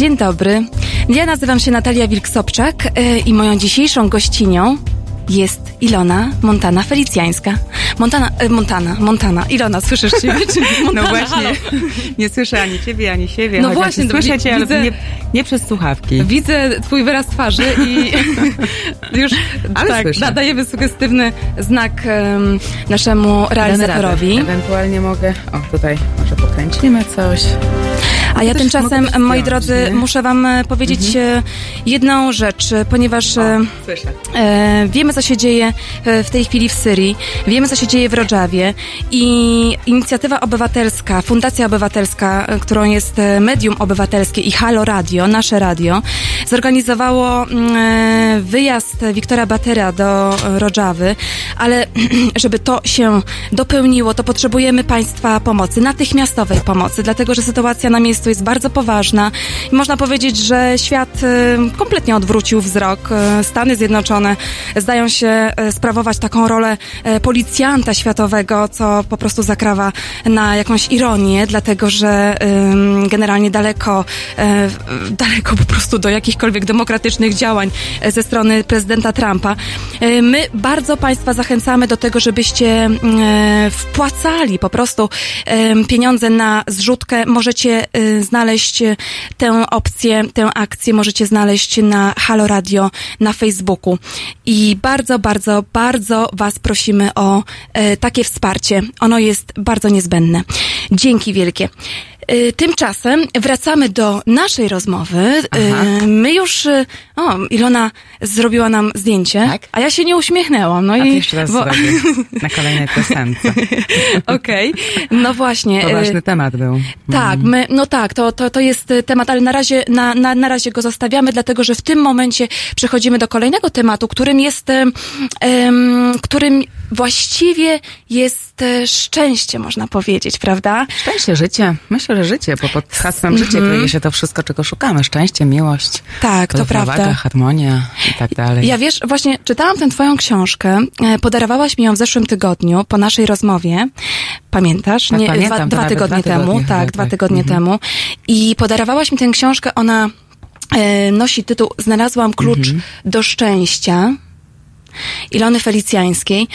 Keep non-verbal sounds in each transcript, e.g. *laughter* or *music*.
Dzień dobry. Ja nazywam się Natalia Wilk-Sobczak y, i moją dzisiejszą gościnią jest Ilona Montana Felicjańska. Montana, Montana, Montana. Ilona, słyszysz ciebie? Czy *laughs* Montana, No właśnie, halo. nie słyszę ani ciebie, ani siebie. No chociaż właśnie, to słyszę cię, ale widzę- nie, nie przez słuchawki. Widzę twój wyraz twarzy i *laughs* już Ale tak, słyszę. nadajemy sugestywny znak em, naszemu realizatorowi. Ewentualnie mogę, o tutaj może pokręcimy coś. A ja Też tymczasem, moi zdjąć, drodzy, nie? Mhm. muszę wam e, powiedzieć e, jedną rzecz, e, ponieważ Słyszę. e, wiemy, co się dzieje w tej chwili w Syrii, wiemy, co się dzieje w Rodżawie i inicjatywa obywatelska, Fundacja Obywatelska, którą jest Medium Obywatelskie i Halo Radio, nasze radio, zorganizowało mm, e, wyjazd Wiktora Batyra do Rodżawy, ale *clears throat* żeby to się dopełniło, to potrzebujemy Państwa pomocy, natychmiastowej pomocy, dlatego że sytuacja na miejscu jest bardzo poważna i można powiedzieć, że świat e, kompletnie odwrócił wzrok. E, Stany Zjednoczone zdają się sprawować taką rolę policjanta światowego, co po prostu zakrawa na jakąś ironię, dlatego że generalnie daleko, daleko po prostu do jakichkolwiek demokratycznych działań e, ze strony prezydenta Trumpa. E, My bardzo Państwa zachęcamy do tego, żebyście e, wpłacali po prostu pieniądze na zrzutkę. Możecie znaleźć tę opcję, tę akcję możecie znaleźć na Halo Radio na Facebooku. I bardzo, bardzo, bardzo Was prosimy o takie wsparcie. Ono jest bardzo niezbędne. Dzięki wielkie. E, Tymczasem wracamy do naszej rozmowy. Aha. E, My już, e, o, Ilona zrobiła nam zdjęcie, Tak? a ja się nie uśmiechnęłam. No A i jeszcze raz bo- zrobię na kolejnej piosence. *laughs* Okej, no właśnie. To ważny temat był. tak, my, no tak, to, to, to jest y, temat, ale na razie, na, na, na razie go zostawiamy, dlatego że w tym momencie przechodzimy do kolejnego tematu, którym jest, em, którym właściwie jest szczęście, można powiedzieć, prawda? Szczęście, życie. Myślę, że życie, bo pod hasłem życie kryje się to wszystko, czego szukamy. Szczęście, miłość, Mhm. Tak, to prawda. harmonia i tak dalej. Ja wiesz, właśnie czytałam tę twoją książkę, e, podarowałaś mi ją w zeszłym tygodniu po naszej rozmowie. Pamiętasz? Tak, pamiętam, dwa, dwa tygodnie dwa temu. tygodnie tak, chyba, dwa tak. tygodnie Mhm. temu. I podarowałaś mi tę książkę, ona e, nosi tytuł Znalazłam klucz Mhm. do szczęścia. Ilony Felicjańskiej.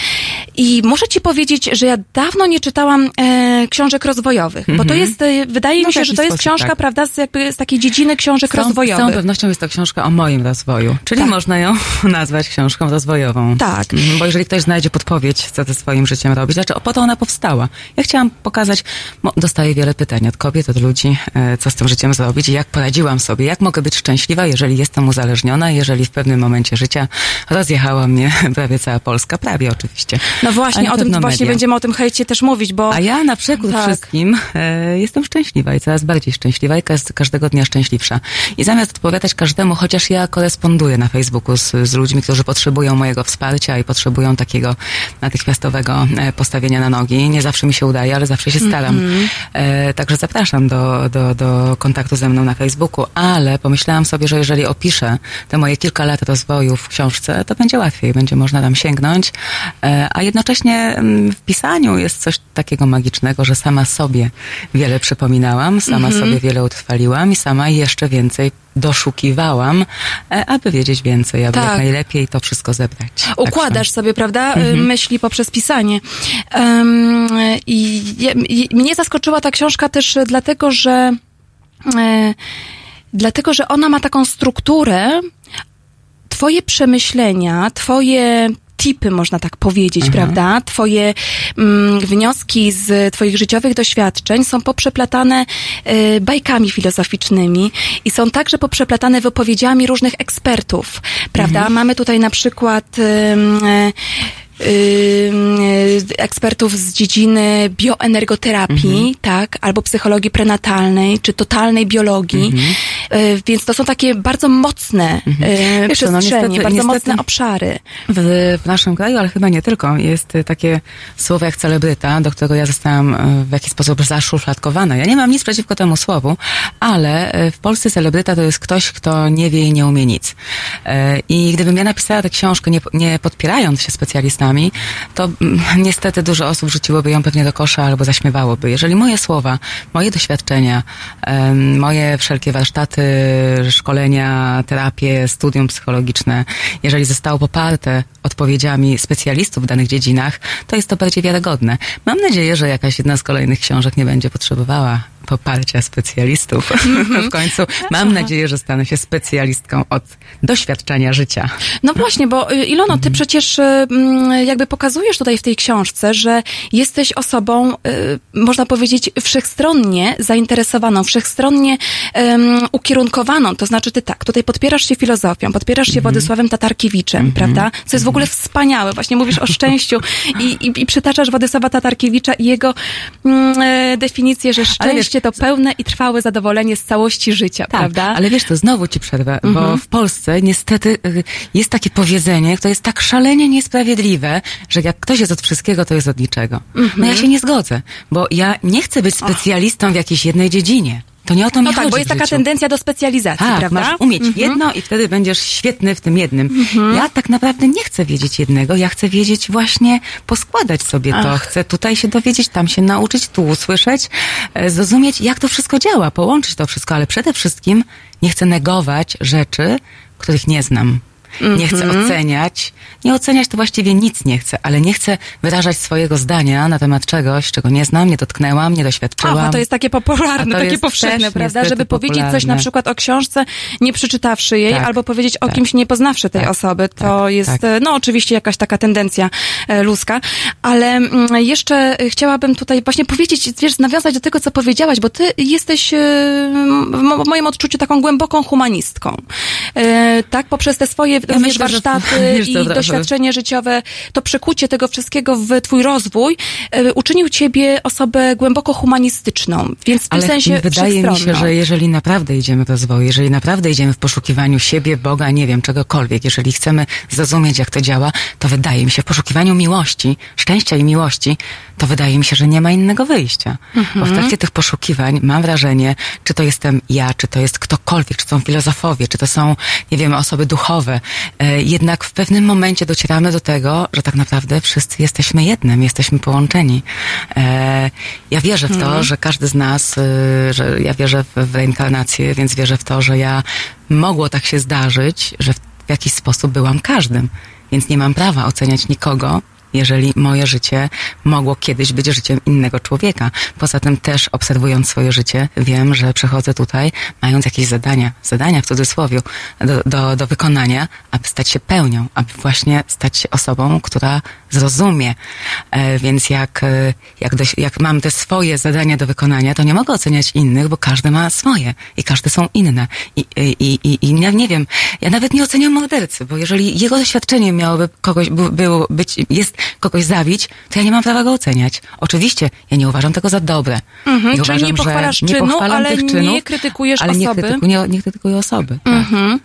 I muszę ci powiedzieć, że ja dawno nie czytałam e, książek rozwojowych, bo to jest, e, wydaje No mi się, że jakiś to jest sposób, książka, tak. prawda, z, jakby z takiej dziedziny książek Z całą- Z rozwojowych. całą pewnością jest to książka o moim rozwoju, czyli Tak. można ją *laughs* nazwać książką rozwojową. Tak. Mhm, Bo jeżeli ktoś znajdzie podpowiedź, co ze swoim życiem robić, znaczy po to ona powstała. Ja chciałam pokazać, bo dostaję wiele pytań od kobiet, od ludzi, e, co z tym życiem zrobić i jak poradziłam sobie, jak mogę być szczęśliwa, jeżeli jestem uzależniona, jeżeli w pewnym momencie życia rozjechała mnie *laughs* prawie cała Polska, prawie oczywiście. No właśnie, o tym właśnie media. będziemy o tym hejcie też mówić, bo A ja na przekór Tak. wszystkim e, jestem szczęśliwa i coraz bardziej szczęśliwa i każdego dnia szczęśliwsza. I zamiast odpowiadać każdemu, chociaż ja koresponduję na Facebooku z, z ludźmi, którzy potrzebują mojego wsparcia i potrzebują takiego natychmiastowego e, postawienia na nogi, nie zawsze mi się udaje, ale zawsze się staram. E, także zapraszam do, do, do kontaktu ze mną na Facebooku, ale pomyślałam sobie, że jeżeli opiszę te moje kilka lat rozwoju w książce, to będzie łatwiej, będzie można tam sięgnąć, e, a jednocześnie mm, w pisaniu jest coś takiego magicznego, że sama sobie wiele przypominałam, sama sobie wiele utrwaliłam i sama jeszcze więcej doszukiwałam, e, aby wiedzieć więcej, aby Tak. jak najlepiej to wszystko zebrać. układasz sobie, prawda, y, Mhm. myśli poprzez pisanie. Um, I i mnie zaskoczyła ta książka też dlatego, że e, dlatego, że ona ma taką strukturę, twoje przemyślenia, twoje tipy, można tak powiedzieć, prawda? Twoje mm, wnioski z twoich życiowych doświadczeń są poprzeplatane e, bajkami filozoficznymi i są także poprzeplatane wypowiedziami różnych ekspertów, prawda? Mamy tutaj na przykład e, ym, e, ekspertów z dziedziny bioenergoterapii, tak, albo psychologii prenatalnej, czy totalnej biologii. E, Więc to są takie bardzo mocne e, Mhm. Wiesz no niestety- bardzo niestety- mocne obszary. W, w naszym kraju, ale chyba nie tylko, jest takie słowo jak celebryta, do którego ja zostałam y, w jakiś sposób zaszufladkowana. Ja nie mam nic przeciwko temu słowu, ale w Polsce celebryta to jest ktoś, kto nie wie i nie umie nic. I gdybym ja napisała tę książkę nie, nie podpierając się specjalistami, to mm, niestety dużo osób rzuciłoby ją pewnie do kosza albo zaśmiewałoby. Jeżeli moje słowa, moje doświadczenia, moje wszelkie warsztaty, szkolenia, terapie, studium psychologiczne, jeżeli zostało poparte odpowiedziami specjalistów w danych dziedzinach, to jest to bardziej wiarygodne. Mam nadzieję, że jakaś jedna z kolejnych książek nie będzie potrzebowała poparcia specjalistów. w końcu mam nadzieję, że stanę się specjalistką od doświadczenia życia. No właśnie, bo y, Ilono, Mhm. ty przecież y, mm, jakby pokazujesz tutaj w tej książce, że jesteś osobą, y, można powiedzieć, wszechstronnie zainteresowaną, wszechstronnie um, ukierunkowaną. To znaczy ty tak, tutaj podpierasz się filozofią, podpierasz Mhm. się Władysławem Tatarkiewiczem, prawda? Co jest w ogóle wspaniałe. Właśnie mówisz o szczęściu *laughs* i, i, i przytaczasz Władysława Tatarkiewicza i jego mm, e, definicję, że Ale to pełne i trwałe zadowolenie z całości życia, Tak, prawda? ale wiesz, to znowu ci przerwę, bo w Polsce niestety y, jest takie powiedzenie, które jest tak szalenie niesprawiedliwe, że jak ktoś jest od wszystkiego, to jest od niczego. No ja się nie zgodzę, bo ja nie chcę być specjalistą w jakiejś jednej dziedzinie. To nie o to mi No chodzi tak, bo jest taka tendencja do specjalizacji, Tak, prawda? masz umieć jedno i wtedy będziesz świetny w tym jednym. Ja tak naprawdę nie chcę wiedzieć jednego, ja chcę wiedzieć właśnie, poskładać sobie to. Ach. Chcę tutaj się dowiedzieć, tam się nauczyć, tu usłyszeć, e, zrozumieć, jak to wszystko działa, połączyć to wszystko, ale przede wszystkim nie chcę negować rzeczy, których nie znam. Nie chcę oceniać. Nie oceniać to właściwie nic nie chcę, ale nie chcę wyrażać swojego zdania na temat czegoś, czego nie znam, nie dotknęłam, nie doświadczyłam. Aha, to jest takie popularne, takie jest powszechne, prawda? Żeby powiedzieć coś na przykład o książce, nie przeczytawszy jej, Tak, albo powiedzieć o tak. kimś nie poznawszy tej Tak, osoby. To tak, jest, tak. e, no oczywiście jakaś taka tendencja e, ludzka. Ale mm, jeszcze chciałabym tutaj właśnie powiedzieć, wiesz, nawiązać do tego, co powiedziałaś, bo ty jesteś e, w mo- w moim odczuciu taką głęboką humanistką. Tak, poprzez te swoje również myślę, że- warsztaty *laughs* wiesz, i dobra, że- doświadczenie życiowe, to przekucie tego wszystkiego w twój rozwój e, uczynił ciebie osobę głęboko humanistyczną, więc w tym Ale sensie wydaje mi się, że jeżeli naprawdę idziemy w rozwoju, jeżeli naprawdę idziemy w poszukiwaniu siebie, Boga, nie wiem, czegokolwiek, jeżeli chcemy zrozumieć, jak to działa, to wydaje mi się, w poszukiwaniu miłości, szczęścia i miłości, to wydaje mi się, że nie ma innego wyjścia. Bo w Mhm. trakcie tych poszukiwań mam wrażenie, czy to jestem ja, czy to jest ktokolwiek, czy to są filozofowie, czy to są, nie wiem, osoby duchowe, jednak w pewnym momencie docieramy do tego, że tak naprawdę wszyscy jesteśmy jednym, jesteśmy połączeni. E, ja wierzę w to, że każdy z nas, y, że ja wierzę w, reinkarnację, więc wierzę w to, że ja mogło tak się zdarzyć, że w jakiś sposób byłam każdym. Więc nie mam prawa oceniać nikogo, jeżeli moje życie mogło kiedyś być życiem innego człowieka. Poza tym też obserwując swoje życie, wiem, że przychodzę tutaj mając jakieś zadania, zadania w cudzysłowie, do, do, do wykonania, aby stać się pełnią, aby właśnie stać się osobą, która zrozumie. E, więc jak, e, jak, doś, jak mam te swoje zadania do wykonania, to nie mogę oceniać innych, bo każdy ma swoje i każde są inne. I, i, i, i ja nie wiem, ja nawet nie oceniam mordercy, bo jeżeli jego doświadczeniem miałoby kogoś, bu- było być, jest kogoś zabić, to ja nie mam prawa go oceniać. Oczywiście, ja nie uważam tego za dobre. Mhm, Nie nie uważam, że pochwalasz nie czynu, pochwalam ale tych nie czynów, krytykujesz ale nie osoby. krytykuję, nie krytykuję osoby. Tak. Mhm.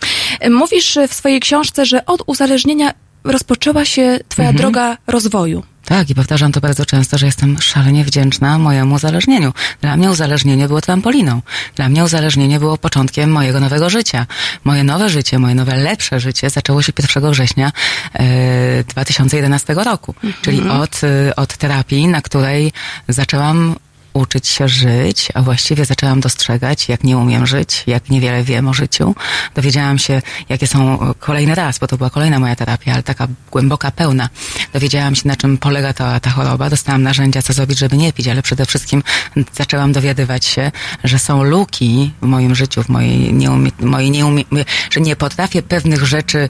Mówisz w swojej książce, że od uzależnienia rozpoczęła się twoja Mhm. droga rozwoju. Tak, i powtarzam to bardzo często, że jestem szalenie wdzięczna mojemu uzależnieniu. Dla mnie uzależnienie było trampoliną. Dla mnie uzależnienie było początkiem mojego nowego życia. Moje nowe życie, moje nowe, lepsze życie zaczęło się 1 września e, 2011 roku. Czyli od, e, od terapii, na której zaczęłam uczyć się żyć, a właściwie zaczęłam dostrzegać, jak nie umiem żyć, jak niewiele wiem o życiu. Dowiedziałam się, jakie są e, kolejny raz, bo to była kolejna moja terapia, ale taka głęboka, pełna. Dowiedziałam się, na czym polega ta, ta choroba. Dostałam narzędzia, co zrobić, żeby nie pić, ale przede wszystkim zaczęłam dowiadywać się, że są luki w moim życiu, w mojej nieumie, mojej nieumie, że nie potrafię pewnych rzeczy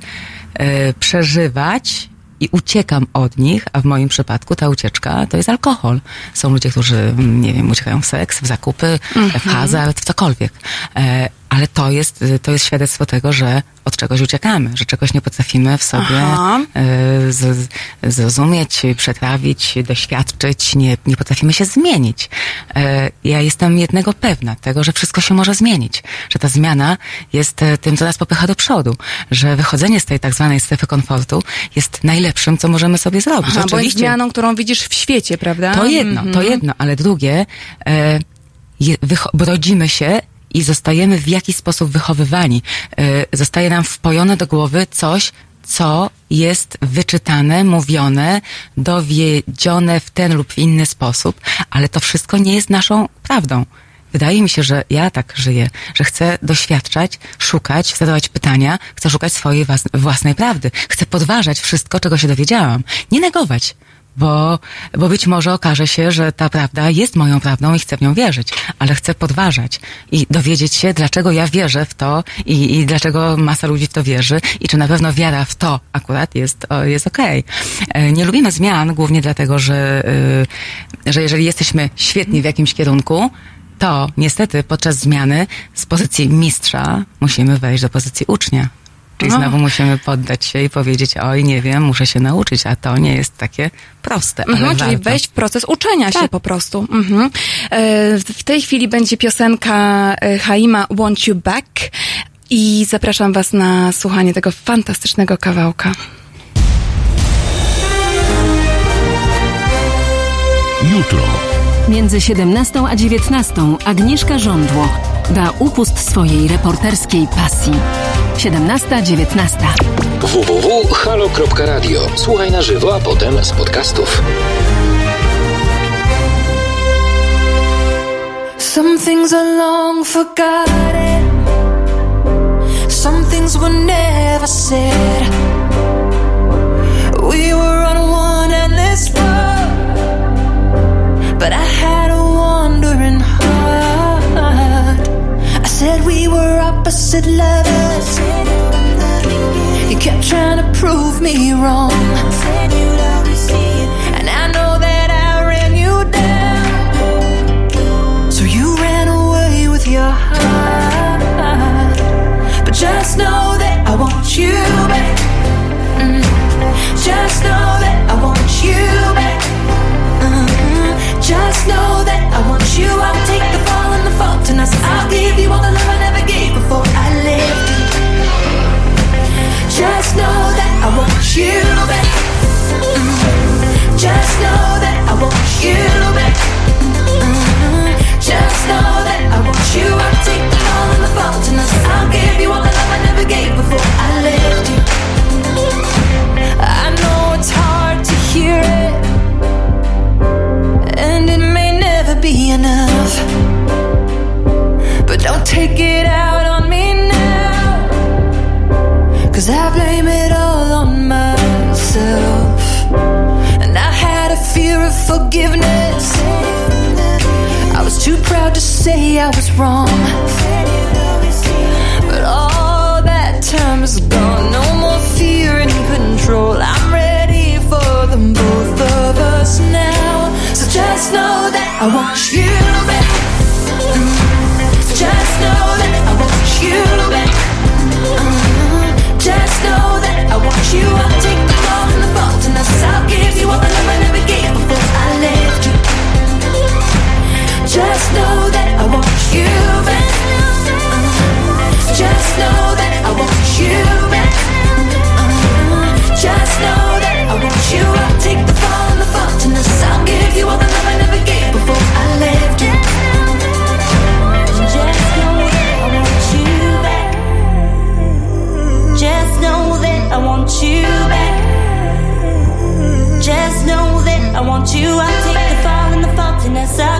e, przeżywać, i uciekam od nich, a w moim przypadku ta ucieczka to jest alkohol. Są ludzie, którzy, mm, nie wiem, uciekają w seks, w zakupy, w hazard, w cokolwiek. E, ale to jest, y, to jest świadectwo tego, że od czegoś uciekamy, że czegoś nie potrafimy w sobie y, z, zrozumieć, przetrawić, doświadczyć, nie, nie potrafimy się zmienić. Y, Ja jestem jednego pewna, tego, że wszystko się może zmienić, że ta zmiana jest tym, co nas popycha do przodu, że wychodzenie z tej tak zwanej strefy komfortu jest najlepszym, co możemy sobie zrobić. Aha, bo jest Oczywiście zmianą, którą widzisz w świecie, prawda? to jedno, Mhm. to jedno, ale drugie, bo rodzimy się i zostajemy w jakiś sposób wychowywani. E, zostaje nam wpojone do głowy coś, co jest wyczytane, mówione, dowiedzione w ten lub w inny sposób, ale to wszystko nie jest naszą prawdą. Wydaje mi się, że ja tak żyję, że chcę doświadczać, szukać, zadawać pytania, chcę szukać swojej włas- własnej prawdy. Chcę podważać wszystko, czego się dowiedziałam. Nie negować, bo, bo być może okaże się, że ta prawda jest moją prawdą i chcę w nią wierzyć, ale chcę podważać i dowiedzieć się, dlaczego ja wierzę w to i, i dlaczego masa ludzi w to wierzy i czy na pewno wiara w to akurat jest, jest okej. E, Nie lubimy zmian głównie dlatego, że, y, że jeżeli jesteśmy świetni w jakimś kierunku, to niestety podczas zmiany z pozycji mistrza musimy wejść do pozycji ucznia. Czyli No. znowu musimy poddać się i powiedzieć, oj, nie wiem, muszę się nauczyć, a to nie jest takie proste, ale Mhm, czyli warto. wejść w proces uczenia się Tak. po prostu. Mhm. E, w- W tej chwili będzie piosenka e, Haima Want You Back i zapraszam Was na słuchanie tego fantastycznego kawałka. Jutro. Między 17 a 19 Agnieszka Żądło da upust swojej reporterskiej pasji. 17-19. www.halo.radio. Słuchaj na żywo, a potem z podcastów. Some things are long forgotten. Some things were never said. We were on one endless road, but I had a wandering heart. Said we were opposite lovers. You kept trying to prove me wrong. And I know that I ran you down. So you ran away with your heart. But just know that I want you back. Mm. Just know that I want you back. Mhm. Just know that I want you. I'll take fall and fault, and I'll give you all the love I never gave before I left you. Just know that I want you back. Just know that I want you back. Just know that I want you. I'll take the fall and the fault, and I'll give you all the love I never gave before I left you. I know it's hard to hear it, and it may never be enough. Take it out on me now, cause I blame it all on myself. And I had a fear of forgiveness. I was too proud to say I was wrong. But all that time is gone. No more fear and control. I'm ready for them both of us now. So just know that I want you back. Just know that I want you back. Uh-huh. Just know that I want you. Just know that I want you. I take the fall and the faultiness. I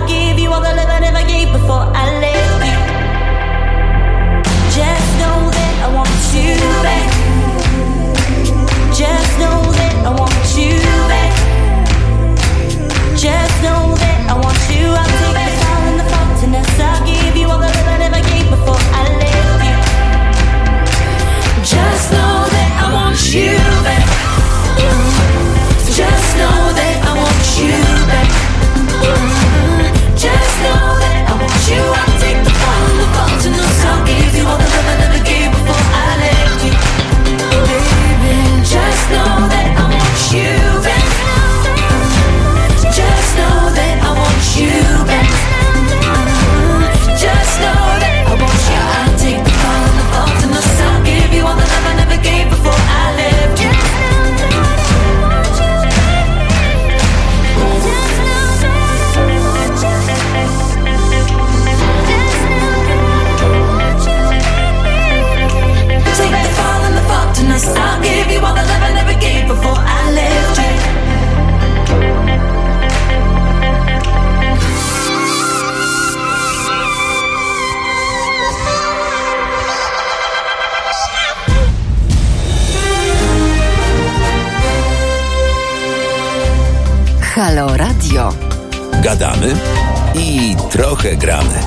trochę gramy.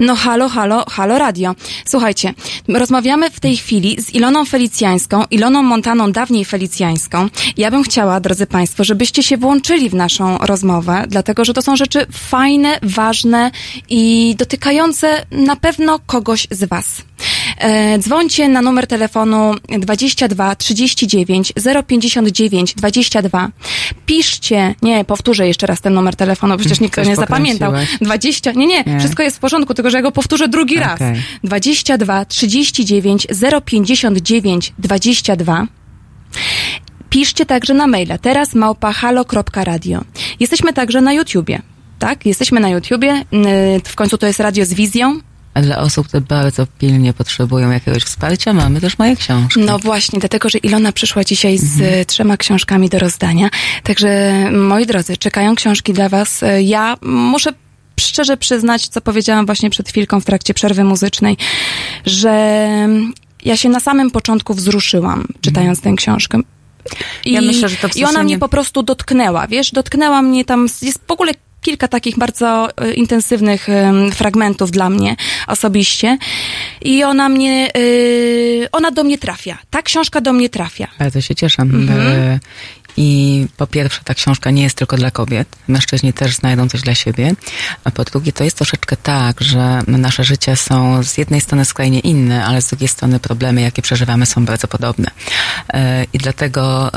No halo, halo, halo radio. Słuchajcie, rozmawiamy w tej chwili z Iloną Felicjańską, Iloną Montaną, dawniej Felicjańską. Ja bym chciała, drodzy Państwo, żebyście się włączyli w naszą rozmowę, dlatego że to są rzeczy fajne, ważne i dotykające na pewno kogoś z Was. E, dzwońcie na numer telefonu 22 39 059 22. Piszcie, nie, powtórzę jeszcze raz ten numer telefonu, przecież *laughs* nikt nie zapamiętał. pokręciłeś. 20, nie, nie, Nie. wszystko jest w porządku, tylko że ja go powtórzę drugi raz. Okej. 22 39 059 22. Piszcie także na maila teraz małpa.halo.radio. Jesteśmy także na YouTubie. Tak, jesteśmy na YouTubie. Yy, W końcu to jest radio z wizją. A dla osób, które bardzo pilnie potrzebują jakiegoś wsparcia, mamy też moje książki. No właśnie, dlatego, że Ilona przyszła dzisiaj z Mhm. e, trzema książkami do rozdania. Także, moi drodzy, czekają książki dla Was. E, Ja muszę szczerze przyznać, co powiedziałam właśnie przed chwilką w trakcie przerwy muzycznej, że ja się na samym początku wzruszyłam, czytając tę książkę. I, Ja myślę, że to w I ona mnie po prostu dotknęła, wiesz, dotknęła mnie tam, jest w ogóle kilka takich bardzo e, intensywnych fragmentów dla mnie osobiście i ona mnie, e, ona do mnie trafia. Ta książka do mnie trafia. Bardzo się cieszę. Mhm. E, I po pierwsze, ta książka nie jest tylko dla kobiet. Mężczyźni też znajdą coś dla siebie. A po drugie, to jest troszeczkę tak, że nasze życia są z jednej strony skrajnie inne, ale z drugiej strony problemy, jakie przeżywamy, są bardzo podobne. I dlatego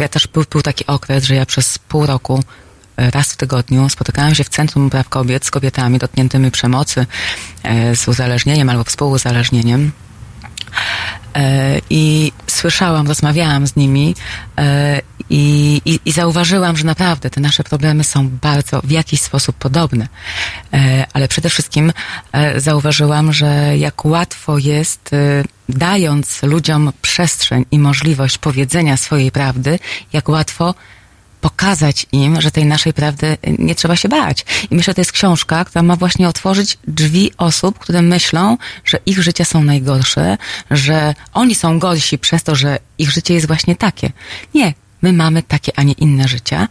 ja też był, był taki okres, że ja przez pół roku raz w tygodniu spotykałam się w Centrum Praw Kobiet z kobietami dotkniętymi przemocy, e, z uzależnieniem albo współuzależnieniem. E, I słyszałam, rozmawiałam z nimi e, i, i, i zauważyłam, że naprawdę te nasze problemy są bardzo w jakiś sposób podobne. Ale przede wszystkim zauważyłam, że jak łatwo jest, dając ludziom przestrzeń i możliwość powiedzenia swojej prawdy, jak łatwo pokazać im, że tej naszej prawdy nie trzeba się bać. I myślę, że to jest książka, która ma właśnie otworzyć drzwi osób, które myślą, że ich życia są najgorsze, że oni są gorsi przez to, że ich życie jest właśnie takie. Nie, my mamy takie, a nie inne życia.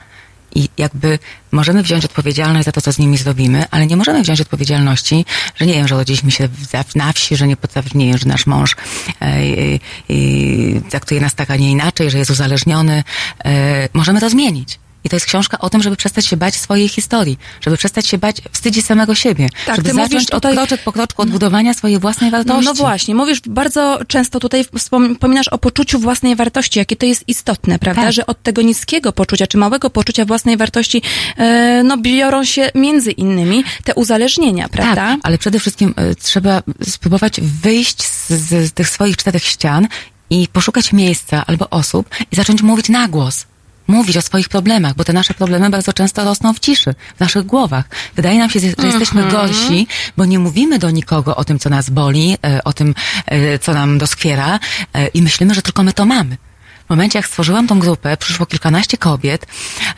I jakby możemy wziąć odpowiedzialność za to, co z nimi zrobimy, ale nie możemy wziąć odpowiedzialności, że nie wiem, że rodziliśmy się na wsi, że nie potrafi, nie wiem, że nasz mąż e, e, e, traktuje nas tak, a nie inaczej, że jest uzależniony. E, możemy to zmienić. I to jest książka o tym, żeby przestać się bać swojej historii, żeby przestać się bać wstydzić samego siebie, Tak, żeby zacząć tutaj- od kroczek po kroczku odbudowania swojej własnej wartości. No właśnie, mówisz bardzo często tutaj wspominasz o poczuciu własnej wartości, jakie to jest istotne, prawda? Tak. Że od tego niskiego poczucia, czy małego poczucia własnej wartości, e, no biorą się między innymi te uzależnienia, prawda? Tak, ale przede wszystkim y, trzeba spróbować wyjść z, z tych swoich czterech ścian i poszukać miejsca albo osób i zacząć mówić na głos. Mówić o swoich problemach, bo te nasze problemy bardzo często rosną w ciszy, w naszych głowach. Wydaje nam się, że jesteśmy gorsi, bo nie mówimy do nikogo o tym, co nas boli, e, o tym, e, co nam doskwiera e, i myślimy, że tylko my to mamy. W momencie, jak stworzyłam tą grupę, przyszło kilkanaście kobiet,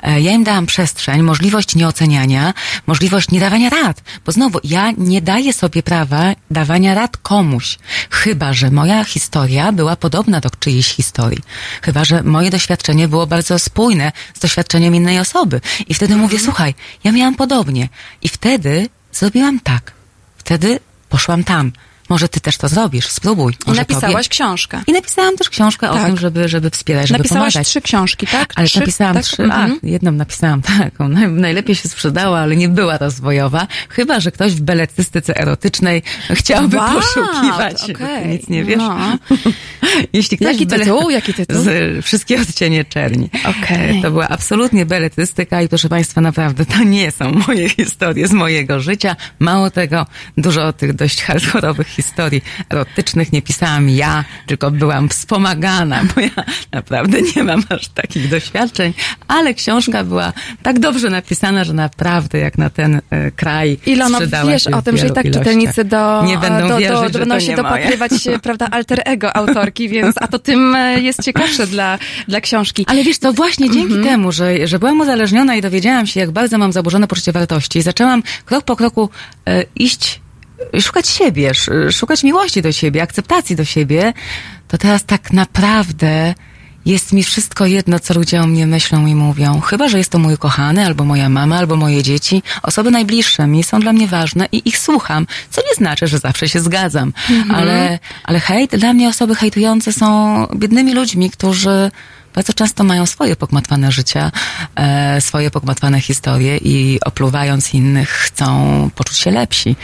e, ja im dałam przestrzeń, możliwość nieoceniania, możliwość nie dawania rad. Bo znowu, ja nie daję sobie prawa dawania rad komuś. Chyba, że moja historia była podobna do czyjejś historii. Chyba, że moje doświadczenie było bardzo spójne z doświadczeniem innej osoby. I wtedy mówię, słuchaj, ja miałam podobnie. I wtedy zrobiłam tak. Wtedy poszłam tam. Może ty też to zrobisz, spróbuj. I Może napisałaś tobie... książkę. I napisałam też książkę o Tak. tym, żeby, żeby wspierać, żeby Napisałaś pomagać. trzy książki, tak? Ale trzy, napisałam tak? trzy, Mhm. a jedną napisałam taką, *laughs* naj, najlepiej się sprzedała, ale nie była rozwojowa, chyba, że ktoś w beletystyce erotycznej chciałby Wow, poszukiwać. okej. *laughs* Nic nie wiesz. No. *laughs* Jeśli ktoś Jaki bele- tytuł? Jaki tytuł? Z Wszystkie odcienie czerni. Okej. To była absolutnie beletystyka i proszę Państwa, naprawdę to nie są moje historie z mojego życia. Mało tego, dużo tych dość hardkorowych historii erotycznych nie pisałam ja, tylko byłam wspomagana, bo ja naprawdę nie mam aż takich doświadczeń, ale książka była tak dobrze napisana, że naprawdę jak na ten e, kraj sprzedała wiesz o tym, że i tak ilościach. czytelnicy do, nie będą do, wierzyć, do, będą się dopatrywać, *laughs* prawda, alter ego autorki, więc a to tym e, jest ciekawsze dla, dla książki. Ale wiesz, to właśnie dzięki Mhm. temu, że, że byłam uzależniona i dowiedziałam się, jak bardzo mam zaburzone poczucie wartości, zaczęłam krok po kroku e, iść szukać siebie, sz- szukać miłości do siebie, akceptacji do siebie, to teraz tak naprawdę jest mi wszystko jedno, co ludzie o mnie myślą i mówią. Chyba, że jest to mój kochany, albo moja mama, albo moje dzieci. Osoby najbliższe mi są dla mnie ważne i ich słucham, co nie znaczy, że zawsze się zgadzam. Ale, ale hejt, dla mnie osoby hejtujące są biednymi ludźmi, którzy bardzo często mają swoje pogmatwane życia, e, swoje pogmatwane historie i opluwając innych chcą poczuć się lepsi.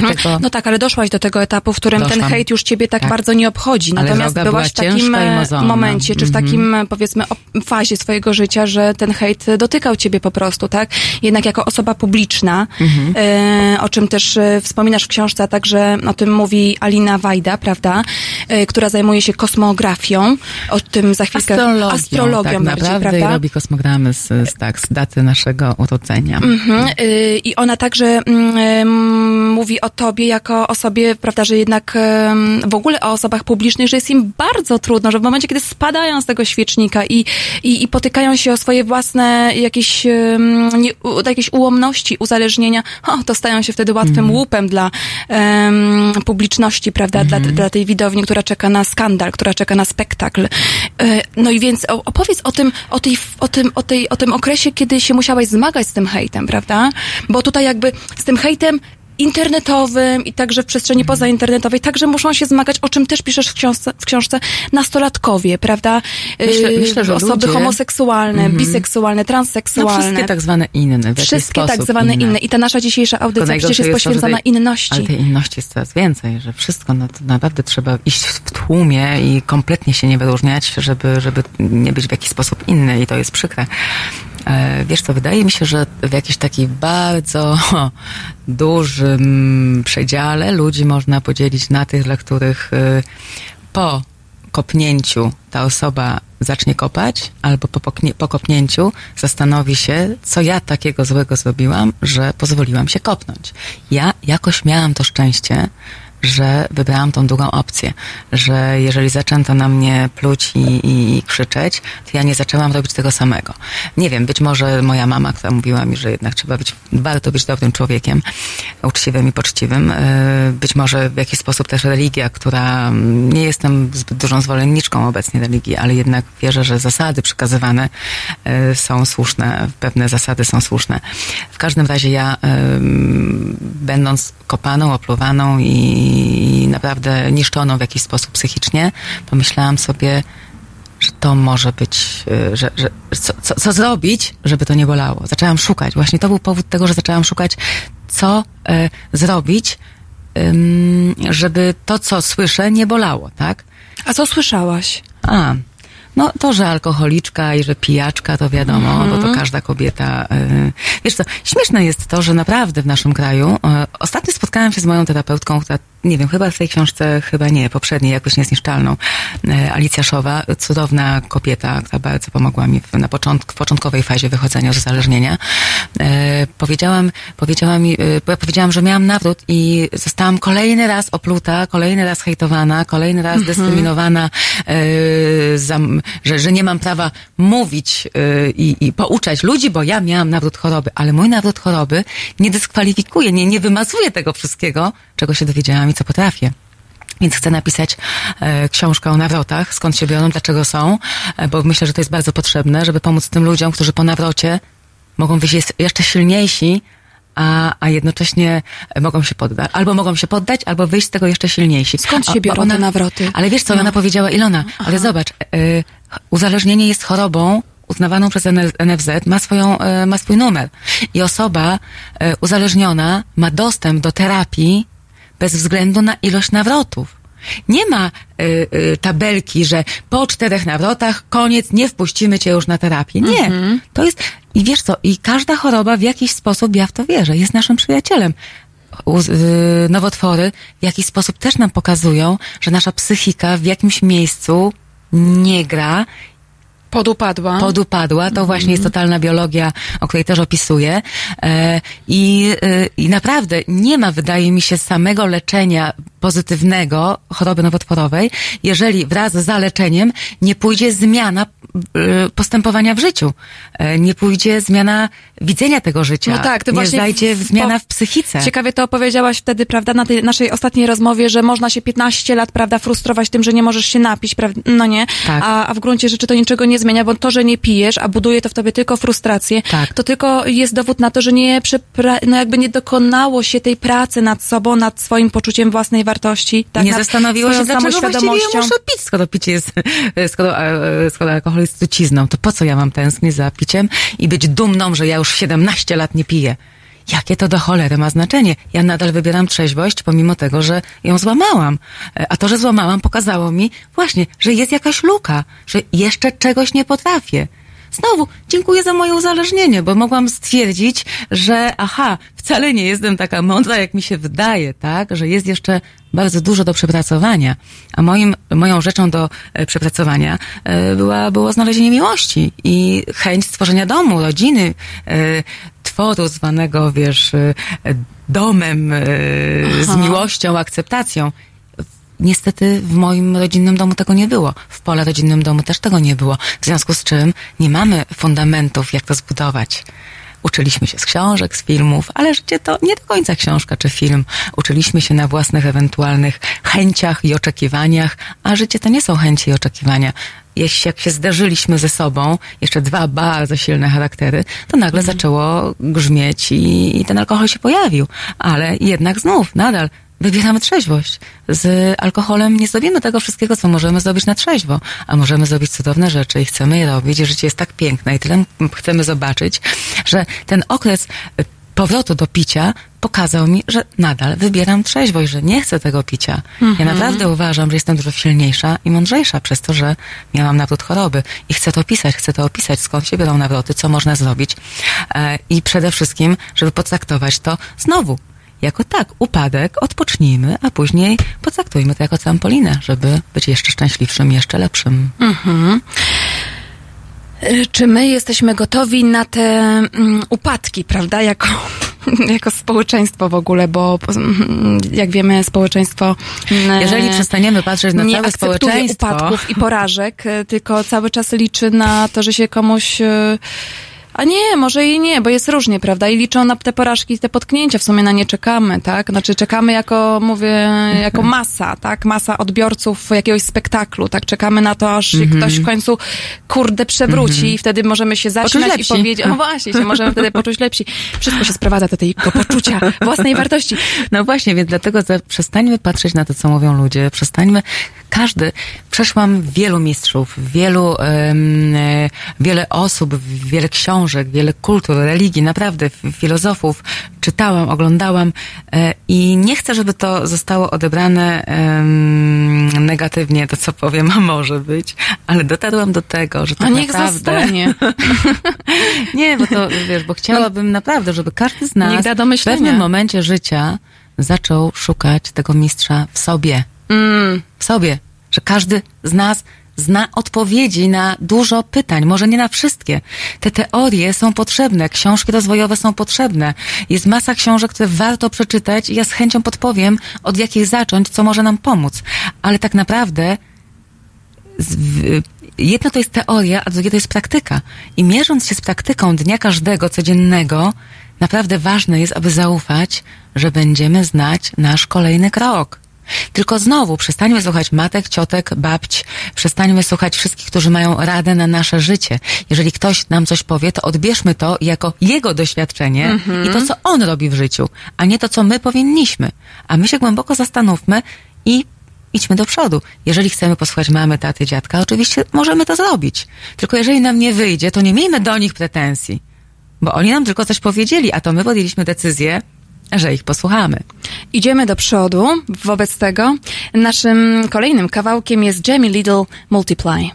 Dlatego No tak, ale doszłaś do tego etapu, w którym ten Doszłam. hejt już ciebie tak, Tak. bardzo nie obchodzi. Ale Natomiast byłaś w takim e, momencie, czy w Mhm. takim, e, powiedzmy, fazie swojego życia, że ten hejt dotykał ciebie po prostu, tak? Jednak jako osoba publiczna, Mhm. o czym też wspominasz w książce, a także o tym mówi Alina Wajda, prawda? Która zajmuje się kosmografią. O tym za chwilkę... astrologią, astrologią tak bardziej, naprawdę i prawda? robi kosmogramy z, z, tak, z daty naszego urodzenia. Mhm. Y, I ona także mm, mówi o tobie jako osobie, prawda, że jednak w ogóle o osobach publicznych, że jest im bardzo trudno, że w momencie, kiedy spadają z tego świecznika i, i, i potykają się o swoje własne jakieś, nie, jakieś ułomności, uzależnienia, o, to stają się wtedy łatwym łupem dla publiczności, prawda, dla, dla tej widowni, która czeka na skandal, która czeka na spektakl. Y, No i więc opowiedz o tym, o tej, o tym, o tej, o tym okresie, kiedy się musiałaś zmagać z tym hejtem, prawda? Bo tutaj jakby z tym hejtem internetowym i także w przestrzeni pozainternetowej, także muszą się zmagać, o czym też piszesz w książce, w książce nastolatkowie, prawda? Myślę- Yy, myślę, że Osoby ludzie- homoseksualne, biseksualne, No transseksualne. wszystkie tak zwane inne. Wszystkie tak zwane inne. I ta nasza dzisiejsza audycja przecież jest to, poświęcona tej- inności. Ale tej inności jest coraz więcej, że wszystko no, to naprawdę trzeba iść w tłumie i kompletnie się nie wyróżniać, żeby, żeby nie być w jakiś sposób inny i to jest przykre. E, Wiesz co, wydaje mi się, że w jakiś taki bardzo *laughs* dużym przedziale ludzi można podzielić na tych, dla których y, po kopnięciu ta osoba zacznie kopać, albo po, poknie, po kopnięciu zastanowi się, co ja takiego złego zrobiłam, że pozwoliłam się kopnąć. Ja jakoś miałam to szczęście, że wybrałam tą drugą opcję, że jeżeli zaczęto na mnie pluć i, i, i krzyczeć, to ja nie zaczęłam robić tego samego. Nie wiem, być może moja mama, która mówiła mi, że jednak trzeba być, warto być dobrym człowiekiem, uczciwym i poczciwym, y, być może w jakiś sposób też religia, która mm, nie jestem zbyt dużą zwolenniczką obecnie religii, ale jednak wierzę, że zasady przekazywane y, są słuszne, pewne zasady są słuszne. W każdym razie ja, będąc kopaną, opluwaną i naprawdę niszczoną w jakiś sposób psychicznie, pomyślałam sobie, że to może być, y, że, że co, co, co zrobić, żeby to nie bolało. Zaczęłam szukać. Właśnie to był powód tego, że zaczęłam szukać, co e, zrobić, ym, żeby to, co słyszę, nie bolało, tak? A co słyszałaś? A, no to, że alkoholiczka i że pijaczka, to wiadomo, bo to każda kobieta. Y, wiesz co, śmieszne jest to, że naprawdę w naszym kraju, y, ostatnio spotkałam się z moją terapeutką, która, nie wiem, chyba w tej książce, chyba nie, poprzedniej, jakoś niezniszczalną, y, Alicja Szowa, cudowna kobieta, która bardzo pomogła mi w, na początku, w początkowej fazie wychodzenia z uzależnienia. Y, powiedziałam, powiedziała mi, y, ja powiedziałam, że miałam nawrót i zostałam kolejny raz opluta, kolejny raz hejtowana, kolejny raz dyskryminowana, y, za, że, że nie mam prawa mówić y, i, i pouczać ludzi, bo ja miałam nawrót choroby, ale mój nawrót choroby nie dyskwalifikuje, nie, nie wymazuje tego wszystkiego, czego się dowiedziałam i co potrafię. Więc chcę napisać e, książkę o nawrotach, skąd się biorą, dlaczego są, e, bo myślę, że to jest bardzo potrzebne, żeby pomóc tym ludziom, którzy po nawrocie mogą wyjść jest- jeszcze silniejsi, a, a jednocześnie mogą się poddać. Albo mogą się poddać, albo wyjść z tego jeszcze silniejsi. Skąd się biorą te nawroty? Ale wiesz co, No. ona powiedziała, Ilona, ale zobacz, y, uzależnienie jest chorobą uznawaną przez NFZ, ma, swoją, y, ma swój numer. I osoba y, uzależniona ma dostęp do terapii bez względu na ilość nawrotów. Nie ma y, y, tabelki, że po czterech nawrotach koniec, nie wpuścimy cię już na terapię. Nie. To jest, i wiesz co, i każda choroba w jakiś sposób, ja w to wierzę, jest naszym przyjacielem. Uz, y, nowotwory w jakiś sposób też nam pokazują, że nasza psychika w jakimś miejscu nie gra Podupadła. podupadła. To właśnie jest totalna biologia, o której też opisuję. E, I, e, I naprawdę nie ma, wydaje mi się, samego leczenia pozytywnego choroby nowotworowej, jeżeli wraz z zaleczeniem nie pójdzie zmiana y, postępowania w życiu, e, nie pójdzie zmiana widzenia tego życia, No tak, ty nie właśnie zajdzie w- zmiana w psychice. Ciekawie to opowiedziałaś wtedy, prawda, na tej naszej ostatniej rozmowie, że można się 15 lat, prawda, frustrować tym, że nie możesz się napić, prawda, no nie, Tak. a, a w gruncie rzeczy to niczego nie zmienia, bo to, że nie pijesz, a buduje to w tobie tylko frustrację, Tak. to tylko jest dowód na to, że nie no jakby nie dokonało się tej pracy nad sobą, nad swoim poczuciem własnej wartości, tak, nie zastanowiło się, dlaczego właściwie ja muszę pić, skoro picie jest, skoro, e, skoro alkohol jest trucizną, to po co ja mam tęsknić za piciem i być dumną, że ja już 17 lat nie piję? Jakie to do cholery ma znaczenie? Ja nadal wybieram trzeźwość, pomimo tego, że ją złamałam. E, A to, że złamałam, pokazało mi właśnie, że jest jakaś luka, że jeszcze czegoś nie potrafię. Znowu, dziękuję za moje uzależnienie, bo mogłam stwierdzić, że aha, wcale nie jestem taka mądra, jak mi się wydaje, tak? Że jest jeszcze bardzo dużo do przepracowania. A moim, moją rzeczą do e, przepracowania e, była, było znalezienie miłości i chęć stworzenia domu, rodziny, e, tworu zwanego, wiesz, domem e, z miłością, akceptacją. Niestety w moim rodzinnym domu tego nie było. W pole rodzinnym domu też tego nie było. W związku z czym nie mamy fundamentów, jak to zbudować. Uczyliśmy się z książek, z filmów, ale życie to nie do końca książka czy film. Uczyliśmy się na własnych ewentualnych chęciach i oczekiwaniach, a życie to nie są chęci i oczekiwania. Jeśli jak się zderzyliśmy ze sobą, jeszcze dwa bardzo silne charaktery, to nagle zaczęło grzmieć i, i ten alkohol się pojawił. Ale jednak znów, nadal wybieramy trzeźwość. Z alkoholem nie zrobimy tego wszystkiego, co możemy zrobić na trzeźwo, a możemy zrobić cudowne rzeczy i chcemy je robić. I życie jest tak piękne i tyle chcemy zobaczyć, że ten okres y, powrotu do picia pokazał mi, że nadal wybieram trzeźwość, że nie chcę tego picia. Ja naprawdę uważam, że jestem dużo silniejsza i mądrzejsza przez to, że miałam nawrót choroby i chcę to opisać, chcę to opisać, skąd się biorą nawroty, co można zrobić e, i przede wszystkim, żeby potraktować to znowu jako tak, upadek, odpocznijmy, a później potraktujmy to jako trampolinę, żeby być jeszcze szczęśliwszym, jeszcze lepszym. Y, Czy my jesteśmy gotowi na te mm, upadki, prawda, jako, *laughs* jako społeczeństwo w ogóle, bo mm, jak wiemy, społeczeństwo mm, Jeżeli przestaniemy patrzeć na nie całe społeczeństwo, upadków i porażek, y, tylko cały czas liczy na to, że się komuś... A nie, może i nie, bo jest różnie, prawda? I liczą na te porażki te potknięcia. W sumie na nie czekamy, tak? Znaczy czekamy jako, mówię, jako masa, tak? Masa odbiorców jakiegoś spektaklu, tak? Czekamy na to, aż się ktoś w końcu, kurde, przewróci i wtedy możemy się zaśmiać i powiedzieć, no właśnie, się możemy wtedy poczuć lepsi. Wszystko się sprowadza do tego poczucia własnej wartości. No właśnie, więc dlatego przestańmy patrzeć na to, co mówią ludzie, przestańmy, każdy, przeszłam wielu mistrzów, wielu, e, wiele osób, wiele książek, wiele kultur, religii, naprawdę, filozofów, czytałam, oglądałam e, i nie chcę, żeby to zostało odebrane negatywnie, to co powiem, a może być, ale dotarłam do tego, że A tak niech naprawdę... zostanie. *laughs* Nie, bo to, wiesz, bo chciałabym naprawdę, żeby każdy z nas w pewnym momencie życia zaczął szukać tego mistrza w sobie. Mm. W sobie. Że każdy z nas zna odpowiedzi na dużo pytań, może nie na wszystkie. Te teorie są potrzebne, książki rozwojowe są potrzebne. Jest masa książek, które warto przeczytać i ja z chęcią podpowiem, od jakich zacząć, co może nam pomóc. Ale tak naprawdę jedno to jest teoria, a drugie to jest praktyka. I mierząc się z praktyką dnia każdego, codziennego, naprawdę ważne jest, aby zaufać, że będziemy znać nasz kolejny krok. Tylko znowu przestańmy słuchać matek, ciotek, babć, przestańmy słuchać wszystkich, którzy mają radę na nasze życie. Jeżeli ktoś nam coś powie, to odbierzmy to jako jego doświadczenie i to, co on robi w życiu, a nie to, co my powinniśmy. A my się głęboko zastanówmy i idźmy do przodu. Jeżeli chcemy posłuchać mamy, taty, dziadka, oczywiście możemy to zrobić. Tylko jeżeli nam nie wyjdzie, to nie miejmy do nich pretensji. Bo oni nam tylko coś powiedzieli, a to my podjęliśmy decyzję, że ich posłuchamy. Idziemy do przodu. Wobec tego naszym kolejnym kawałkiem jest Jamie Little Multiply.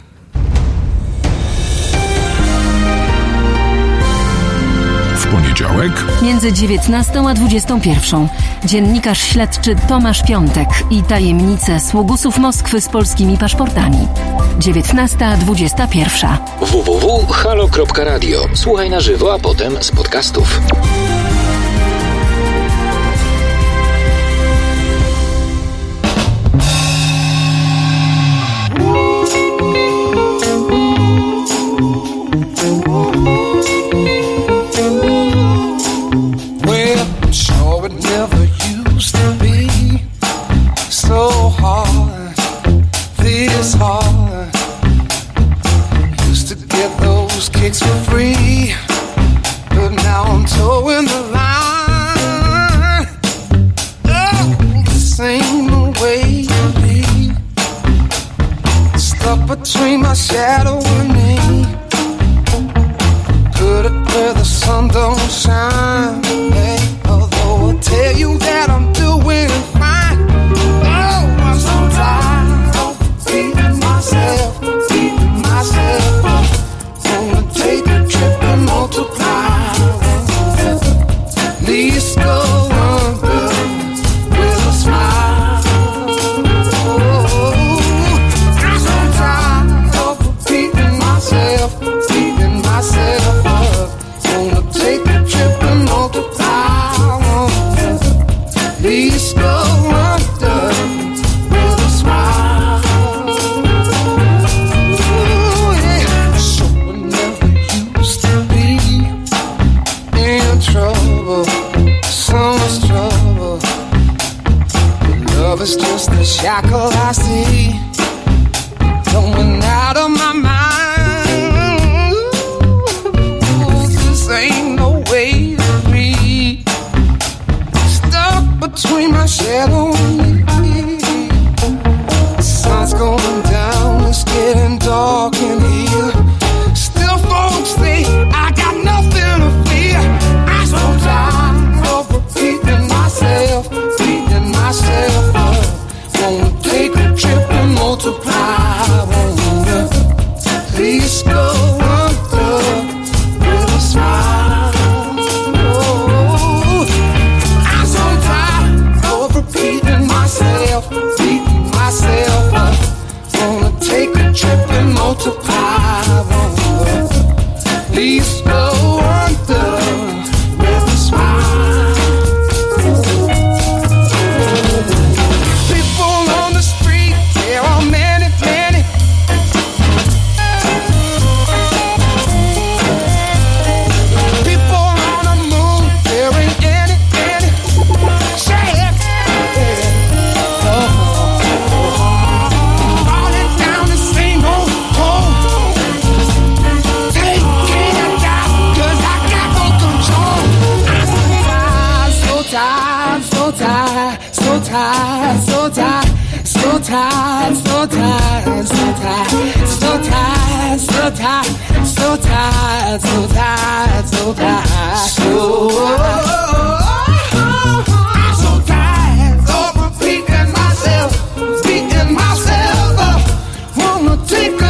W poniedziałek Między 19 a 21 dziennikarz śledczy Tomasz Piątek i tajemnice sługusów Moskwy z polskimi paszportami. 19.21. www.halo.radio. Słuchaj na żywo, a potem z podcastów.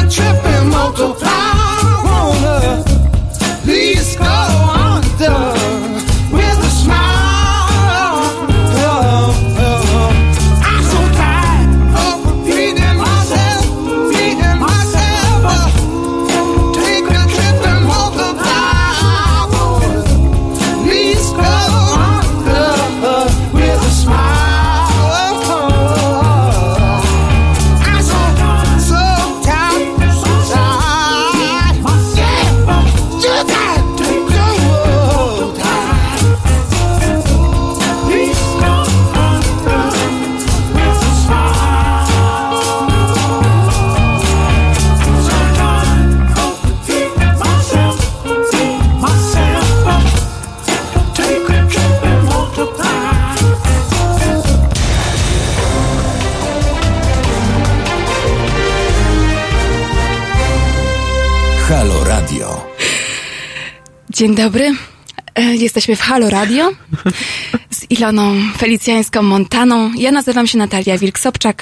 trip multiple. Dzień dobry. E, jesteśmy w Halo Radio z Iloną Felicjańską Montaną. Ja nazywam się Natalia Wilk-Sobczak.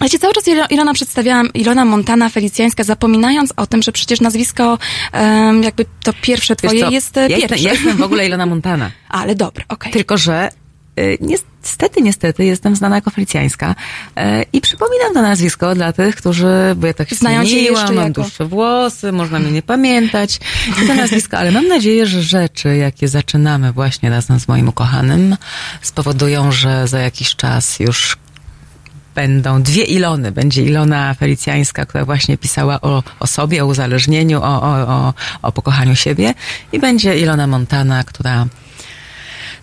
Ja się cały czas Ilona przedstawiałam, Ilona Montana Felicjańska, zapominając o tym, że przecież nazwisko um, jakby to pierwsze twoje jest e, ja pierwsze. Jestem, ja jestem w ogóle Ilona Montana. *laughs* Ale dobra, okej. Okay. Tylko, że E, niestety, niestety, jestem znana jako Felicjańska e, i przypominam to nazwisko dla tych, którzy, bo ja tak Znają zmieniłam, jeszcze mam jako... dłuższe włosy, można mnie nie pamiętać to nazwisko, ale mam nadzieję, że rzeczy, jakie zaczynamy właśnie razem z moim ukochanym, spowodują, że za jakiś czas już będą dwie Ilony. Będzie Ilona Felicjańska, która właśnie pisała o, o sobie, o uzależnieniu, o, o, o, o pokochaniu siebie i będzie Ilona Montana, która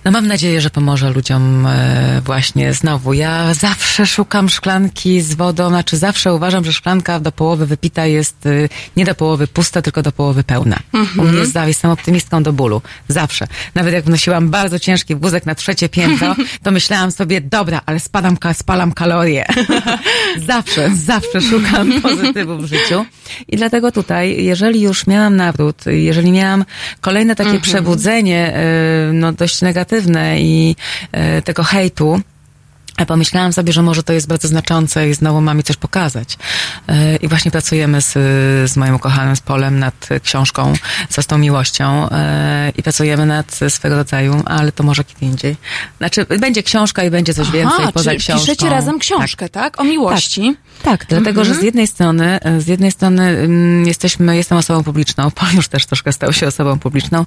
no mam nadzieję, że pomoże ludziom e, właśnie znowu. Ja zawsze szukam szklanki z wodą, znaczy zawsze uważam, że szklanka do połowy wypita jest e, nie do połowy pusta, tylko do połowy pełna. U mnie jest, jestem optymistką do bólu. Zawsze. Nawet jak wnosiłam bardzo ciężki wózek na trzecie piętro, to myślałam sobie, dobra, ale spadam, spalam kalorie. *laughs* zawsze, zawsze szukam pozytywu w życiu. I dlatego tutaj, jeżeli już miałam nawrót, jeżeli miałam kolejne takie przebudzenie, e, no dość negatywne i e, tego hejtu, pomyślałam sobie, że może to jest bardzo znaczące i znowu mam mi coś pokazać. E, I właśnie pracujemy z, z moim ukochanym, z Polem nad książką Co z tą miłością e, i pracujemy nad swego rodzaju, ale to może kiedy indziej. Znaczy, będzie książka i będzie coś więcej Aha, poza czyli książką. piszecie razem książkę, tak? O miłości. Tak, dlatego, że z jednej strony, z jednej strony mm, jesteśmy, jestem osobą publiczną, *laughs* Paul już też troszkę stał się osobą publiczną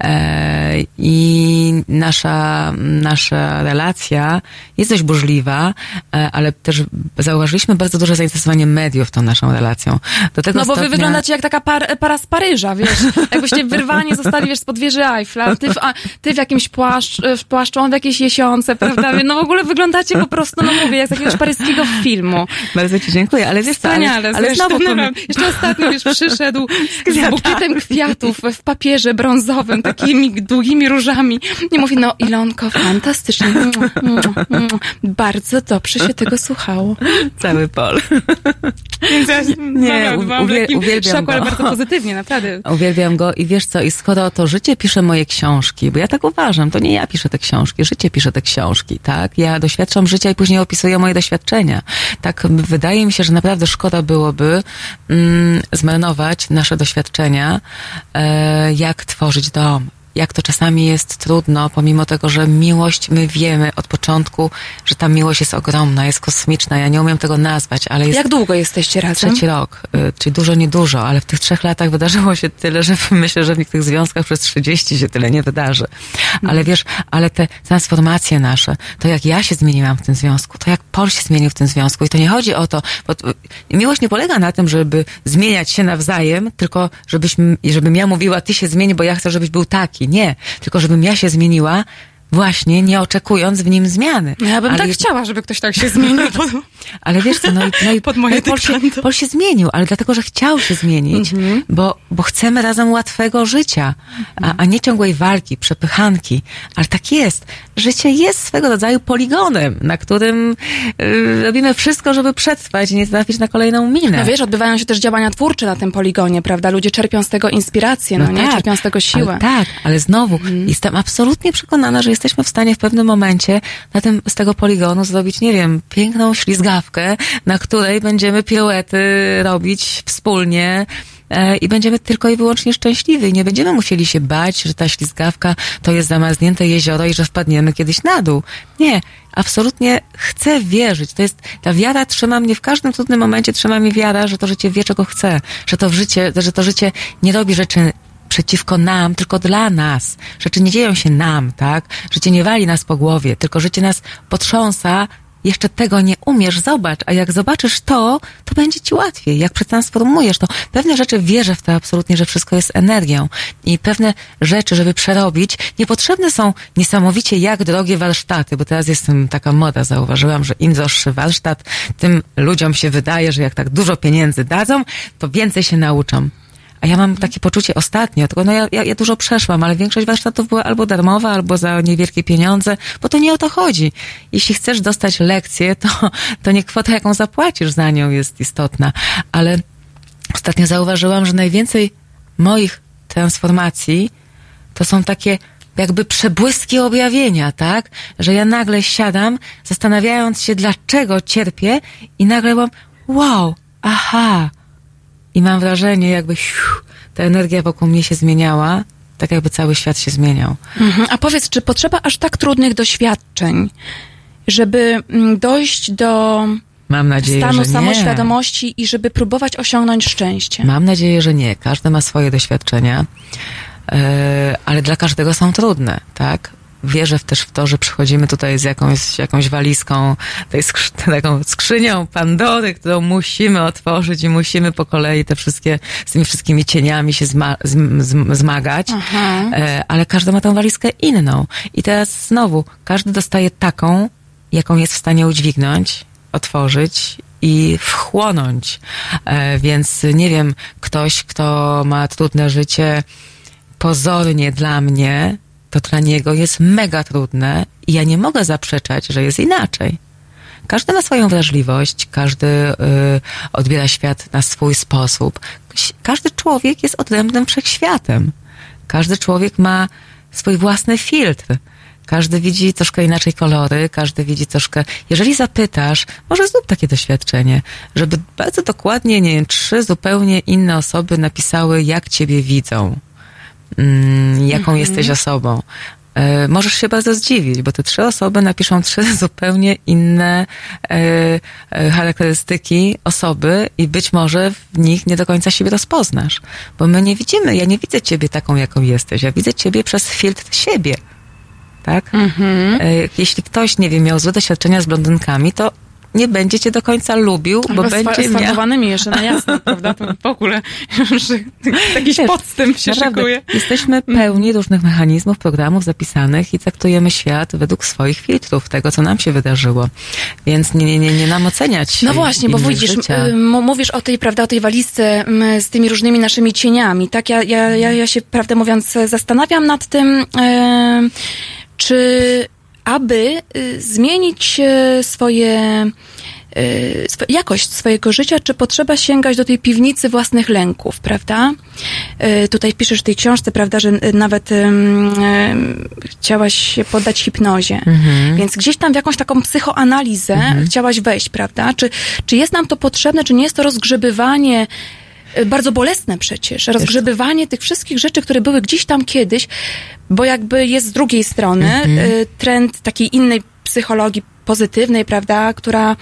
e, i nasza, nasza relacja jest dość burzliwa, e, ale też zauważyliśmy bardzo duże zainteresowanie mediów tą naszą relacją. Do tego No bo wy wyglądacie jak taka par, para z Paryża, wiesz? Jakbyście wyrwani zostali, wiesz, spod wieży Eiffla, ty w, a, ty w jakimś płaszcz, w płaszczu, on w jakiejś jesionce, prawda? No w ogóle wyglądacie po prostu, no mówię, jak z jakiegoś paryskiego filmu. Bardzo ci dziękuję, ale wiesz co, ale, ale zresztą, znowu no, powiem- Jeszcze ostatnio, wiesz, przyszedł *laughs* z bukietem kwiatów w papierze brązowym, takimi długimi różami. I mówi, no Ilonko, fantastycznie. Bardzo dobrze się tego *laughs* słuchało. cały Pol. Więc ja Nie, byłam w uwiel- uwielbiam szoku, ale go. bardzo pozytywnie, naprawdę. *laughs* Uwielbiam go i wiesz co, i skoro to życie pisze moje książki, bo ja tak uważam, to nie ja piszę te książki, życie pisze te książki, tak? Ja doświadczam życia i później opisuję moje doświadczenia. Tak, wydaje mi się, że naprawdę szkoda byłoby mm, zmarnować nasze doświadczenia, e, jak tworzyć dom. Jak to czasami jest trudno, pomimo tego, że miłość, my wiemy od początku, że ta miłość jest ogromna, jest kosmiczna. Ja nie umiem tego nazwać, ale jest Jak długo jesteście razem? Trzeci rok, y, czyli dużo, niedużo, ale w tych trzech latach wydarzyło się tyle, że *laughs* myślę, że w niektórych związkach przez 30 się tyle nie wydarzy. Ale wiesz, ale te transformacje nasze, to jak ja się zmieniłam w tym związku, to jak Paul się zmienił w tym związku i to nie chodzi o to, bo t- miłość nie polega na tym, żeby zmieniać się nawzajem, tylko żebyśmy, żebym ja mówiła, ty się zmieni, bo ja chcę, żebyś był taki. Nie, tylko żebym ja się zmieniła właśnie nie oczekując w nim zmiany. No ja bym Ale tak jest- chciała, żeby ktoś tak się zmienił. Pod... *laughs* ale wiesz co, no i, no i *laughs* Pod moje no i Pol, się. Pol się zmienił, ale dlatego, że chciał się zmienić, Mhm. bo, bo chcemy razem łatwego życia, a, a nie ciągłej walki, przepychanki. Ale tak jest. Życie jest swego rodzaju poligonem, na którym y, robimy wszystko, żeby przetrwać i nie trafić na kolejną minę. No wiesz, odbywają się też działania twórcze na tym poligonie, prawda? Ludzie czerpią z tego inspirację, no, nie? Czerpią z tego siłę. Ale tak, ale znowu Mhm. jestem absolutnie przekonana, że jesteśmy w stanie w pewnym momencie na tym, z tego poligonu zrobić, nie wiem, piękną ślizgawkę, na której będziemy piruety robić wspólnie. e, I będziemy tylko i wyłącznie szczęśliwi. Nie będziemy musieli się bać, że ta ślizgawka to jest zamarznięte jezioro i że wpadniemy kiedyś na dół. Nie, absolutnie chcę wierzyć. To jest, ta wiara trzyma mnie w każdym trudnym momencie, trzyma mnie wiara, że to życie wie, czego chce. Że to życie, że to życie nie robi rzeczy przeciwko nam, tylko dla nas. Rzeczy nie dzieją się nam, tak? Życie nie wali nas po głowie, tylko życie nas potrząsa. Jeszcze tego nie umiesz, zobacz, a jak zobaczysz to, to będzie ci łatwiej. Jak przetransformujesz to. Pewne rzeczy wierzę w to absolutnie, że wszystko jest energią. I pewne rzeczy, żeby przerobić, niepotrzebne są niesamowicie jak drogie warsztaty, bo teraz jest tym taka moda, zauważyłam, że im droższy warsztat, tym ludziom się wydaje, że jak tak dużo pieniędzy dadzą, to więcej się nauczą. A ja mam takie poczucie ostatnio, tylko no ja, ja, ja dużo przeszłam, ale większość warsztatów była albo darmowa, albo za niewielkie pieniądze, bo to nie o to chodzi. Jeśli chcesz dostać lekcję, to, to nie kwota, jaką zapłacisz za nią jest istotna. Ale ostatnio zauważyłam, że najwięcej moich transformacji to są takie jakby przebłyski objawienia, tak? Że ja nagle siadam, zastanawiając się, dlaczego cierpię i nagle mam, wow, aha, i mam wrażenie, jakby siu, ta energia wokół mnie się zmieniała, tak jakby cały świat się zmieniał. Mhm. A powiedz, czy potrzeba aż tak trudnych doświadczeń, żeby mm, dojść do Mam nadzieję, stanu że nie. samoświadomości i żeby próbować osiągnąć szczęście? Mam nadzieję, że nie. Każdy ma swoje doświadczenia, e, ale dla każdego są trudne, tak? Wierzę też w to, że przychodzimy tutaj z jakąś, jakąś walizką, tej skrzy, *laughs* taką skrzynią Pandory, którą musimy otworzyć i musimy po kolei te wszystkie, z tymi wszystkimi cieniami się zma, zm, zm, zmagać. E, ale każdy ma tą walizkę inną. I teraz znowu, każdy dostaje taką, jaką jest w stanie udźwignąć, otworzyć i wchłonąć. E, więc nie wiem, ktoś, kto ma trudne życie, pozornie dla mnie, to dla niego jest mega trudne i ja nie mogę zaprzeczać, że jest inaczej. Każdy ma swoją wrażliwość, każdy y, odbiera świat na swój sposób. Każdy człowiek jest odrębnym wszechświatem. Każdy człowiek ma swój własny filtr. Każdy widzi troszkę inaczej kolory, każdy widzi troszkę. Jeżeli zapytasz, może zrób takie doświadczenie, żeby bardzo dokładnie, nie wiem, trzy zupełnie inne osoby napisały, jak ciebie widzą mm, jaką jesteś osobą. E, możesz się bardzo zdziwić, bo te trzy osoby napiszą trzy *laughs* zupełnie inne e, e, charakterystyki osoby i być może w nich nie do końca siebie rozpoznasz. Bo my nie widzimy, ja nie widzę ciebie taką, jaką jesteś. Ja widzę ciebie przez filtr siebie. Tak? E, jeśli ktoś, nie wiem, miał złe doświadczenia z blondynkami, to nie będzie cię do końca lubił, bo Albo będzie miał... sfarbowanymi jeszcze na jasno, *laughs* prawda? To w ogóle *laughs* jakiś Wiesz, podstęp się Naprawdę, szykuje. Jesteśmy pełni różnych mechanizmów, programów zapisanych i traktujemy świat według swoich filtrów, tego, co nam się wydarzyło. Więc nie, nie, nie, nie nam oceniać. No właśnie, bo widzisz, mówisz o tej, prawda, o tej walizce z tymi różnymi naszymi cieniami, tak? Ja, ja, ja, ja się, prawdę mówiąc, zastanawiam nad tym, e, czy aby y, zmienić e, swoje y, jakość swojego życia, czy potrzeba sięgać do tej piwnicy własnych lęków, prawda? Y, Tutaj piszesz w tej książce, prawda, że y, nawet ym, chciałaś się poddać hipnozie. Więc gdzieś tam w jakąś taką psychoanalizę chciałaś wejść, prawda? Czy, czy jest nam to potrzebne, czy nie jest to rozgrzebywanie y, bardzo bolesne przecież, rozgrzebywanie tych wszystkich rzeczy, które były gdzieś tam kiedyś, bo jakby jest z drugiej strony y, trend takiej innej psychologii pozytywnej, prawda, która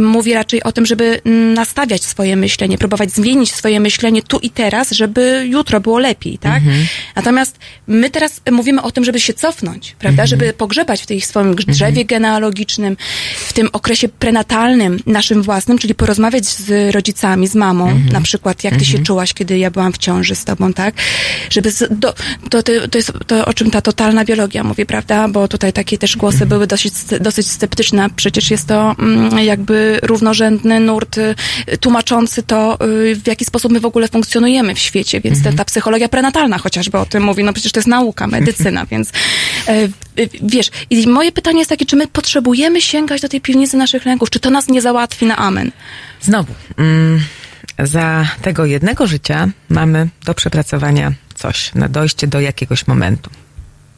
mówi raczej o tym, żeby nastawiać swoje myślenie, próbować zmienić swoje myślenie tu i teraz, żeby jutro było lepiej, tak? Natomiast my teraz mówimy o tym, żeby się cofnąć, prawda, żeby pogrzebać w tej swoim drzewie genealogicznym, w tym okresie prenatalnym naszym własnym, czyli porozmawiać z rodzicami, z mamą, na przykład, jak ty się czułaś, kiedy ja byłam w ciąży z tobą, tak? Żeby z, do, to, to, to jest to, o czym ta totalna biologia mówi, prawda? Bo tutaj takie też głosy były dosyć, dosyć sceptyczne. Przecież jest to mm, jakby równorzędny nurt y, tłumaczący to, y, w jaki sposób my w ogóle funkcjonujemy w świecie, więc ta, ta psychologia prenatalna chociażby o tym mówi, no przecież to jest nauka, medycyna, więc e, y, wiesz, i moje pytanie jest takie, czy my potrzebujemy sięgać do tej piwnicy naszych lęków, czy to nas nie załatwi na amen? Znowu, mm, za tego jednego życia mamy do przepracowania coś, na dojście do jakiegoś momentu.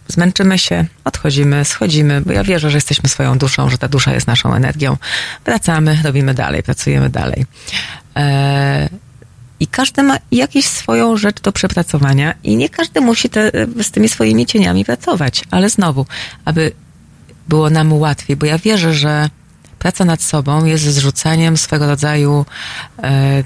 Zmęczymy się, odchodzimy, schodzimy, bo ja wierzę, że jesteśmy swoją duszą, że ta dusza jest naszą energią. Wracamy, robimy dalej, pracujemy dalej. E, I każdy ma jakąś swoją rzecz do przepracowania i nie każdy musi te, z tymi swoimi cieniami pracować. Ale znowu, aby było nam łatwiej, bo ja wierzę, że praca nad sobą jest zrzucaniem swego rodzaju e,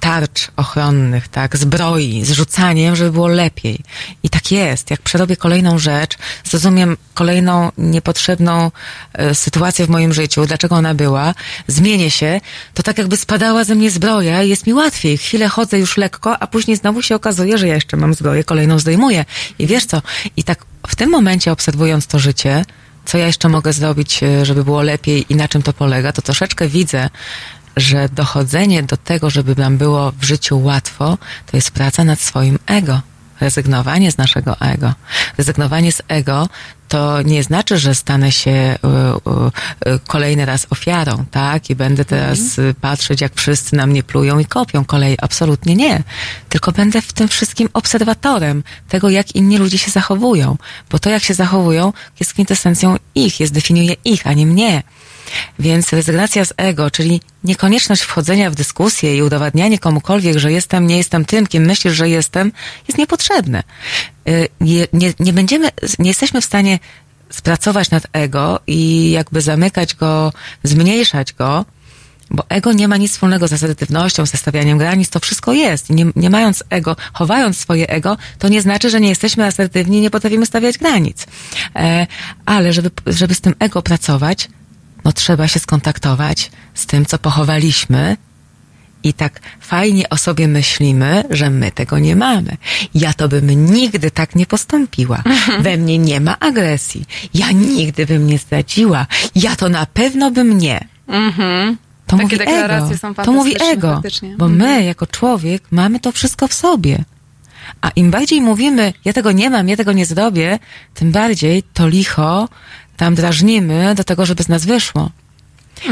tarcz ochronnych, tak, zbroi, zrzucaniem, żeby było lepiej. I tak jest. Jak przerobię kolejną rzecz, zrozumiem kolejną niepotrzebną e, sytuację w moim życiu, dlaczego ona była, zmienię się, to tak jakby spadała ze mnie zbroja i jest mi łatwiej. Chwilę chodzę już lekko, a później znowu się okazuje, że ja jeszcze mam zbroję, kolejną zdejmuję. I wiesz co? I tak w tym momencie obserwując to życie, co ja jeszcze mogę zrobić, e, żeby było lepiej i na czym to polega, to troszeczkę widzę, że dochodzenie do tego, żeby nam było w życiu łatwo, to jest praca nad swoim ego. Rezygnowanie z naszego ego. Rezygnowanie z ego to nie znaczy, że stanę się y, y, y, kolejny raz ofiarą, tak? I będę teraz y, patrzeć, jak wszyscy na mnie plują i kopią kolej. Absolutnie nie. Tylko będę w tym wszystkim obserwatorem tego, jak inni ludzie się zachowują. Bo to, jak się zachowują, jest kwintesencją ich, jest definiuje ich, a nie mnie. Więc rezygnacja z ego, czyli niekonieczność wchodzenia w dyskusję i udowadnianie komukolwiek, że jestem, nie jestem tym, kim myślisz, że jestem, jest niepotrzebne. Y, Nie, nie, nie będziemy, nie jesteśmy w stanie spracować nad ego i jakby zamykać go, zmniejszać go, Bo ego nie ma nic wspólnego z asertywnością, ze stawianiem granic, to wszystko jest. Nie, nie mając ego, chowając swoje ego, to nie znaczy, że nie jesteśmy asertywni nie potrafimy stawiać granic. E, ale żeby, żeby z tym ego pracować, no trzeba się skontaktować z tym, co pochowaliśmy i tak fajnie o sobie myślimy, że my tego nie mamy. Ja to bym nigdy tak nie postąpiła. *laughs* We mnie nie ma agresji. Ja nigdy bym nie zdradziła. Ja to na pewno bym nie. To Takie mówi deklaracje ego. To mówi ego. faktycznie. Bo my, jako człowiek, mamy to wszystko w sobie. A im bardziej mówimy, ja tego nie mam, ja tego nie zrobię, tym bardziej to licho tam drażnimy do tego, żeby z nas wyszło.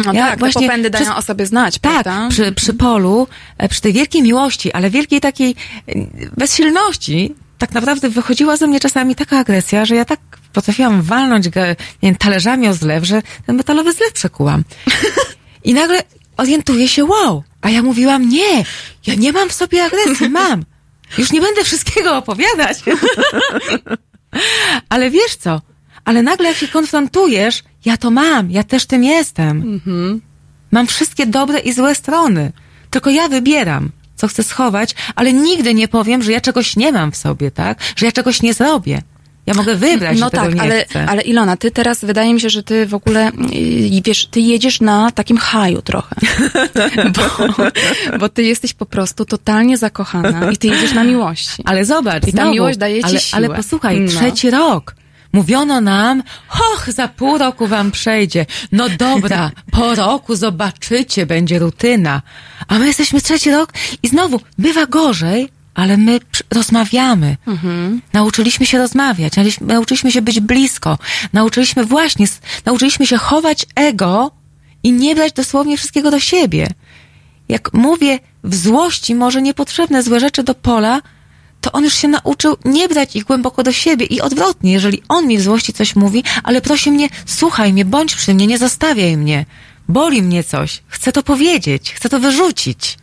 No Ja tak, właśnie te popędy dają przez- o sobie znać, Tak, prawda? przy, przy polu, e, przy tej wielkiej miłości, ale wielkiej takiej e, bezsilności, tak naprawdę wychodziła ze mnie czasami taka agresja, że ja tak potrafiłam walnąć nie wiem, talerzami o zlew, że ten metalowy zlew przekułam. *laughs* I nagle orientuję się, wow, a ja mówiłam, nie, ja nie mam w sobie agresji, mam. Już nie będę wszystkiego opowiadać. *laughs* Ale wiesz co? Ale nagle jak się konfrontujesz, ja to mam, ja też tym jestem. Mam wszystkie dobre i złe strony. Tylko ja wybieram, co chcę schować, ale nigdy nie powiem, że ja czegoś nie mam w sobie, tak? Że ja czegoś nie zrobię. Ja mogę wybrać, No tak, ale, chcę. ale Ilona, ty teraz wydaje mi się, że ty w ogóle, wiesz, ty jedziesz na takim haju trochę. *laughs* Bo, bo ty jesteś po prostu totalnie zakochana i ty jedziesz na miłości. Ale zobacz, I ta znowu, miłość daje ci ale, siłę. ale posłuchaj, No. trzeci rok. Mówiono nam, och, za pół roku wam przejdzie. No dobra, *laughs* po roku zobaczycie, będzie rutyna. A my jesteśmy trzeci rok i znowu bywa gorzej, ale my rozmawiamy. Mhm. Nauczyliśmy się rozmawiać, nauczyliśmy- się być blisko, nauczyliśmy właśnie, nauczyliśmy się chować ego i nie brać dosłownie wszystkiego do siebie. Jak mówię w złości może niepotrzebne złe rzeczy do pola, to on już się nauczył nie brać ich głęboko do siebie i odwrotnie, jeżeli on mi w złości coś mówi, ale prosi mnie, słuchaj mnie, bądź przy mnie, nie zostawiaj mnie, boli mnie coś, chcę to powiedzieć, chcę to wyrzucić.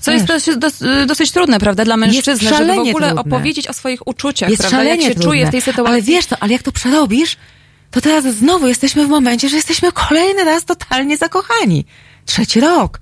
Co jest dosyć, dos, dosyć trudne, prawda, dla mężczyzny, żeby w ogóle trudne. opowiedzieć o swoich uczuciach, Jest prawda, jak się trudne. czuje w tej sytuacji. Ale wiesz to, ale jak to przerobisz, to teraz znowu jesteśmy w momencie, że jesteśmy kolejny raz totalnie zakochani. Trzeci rok.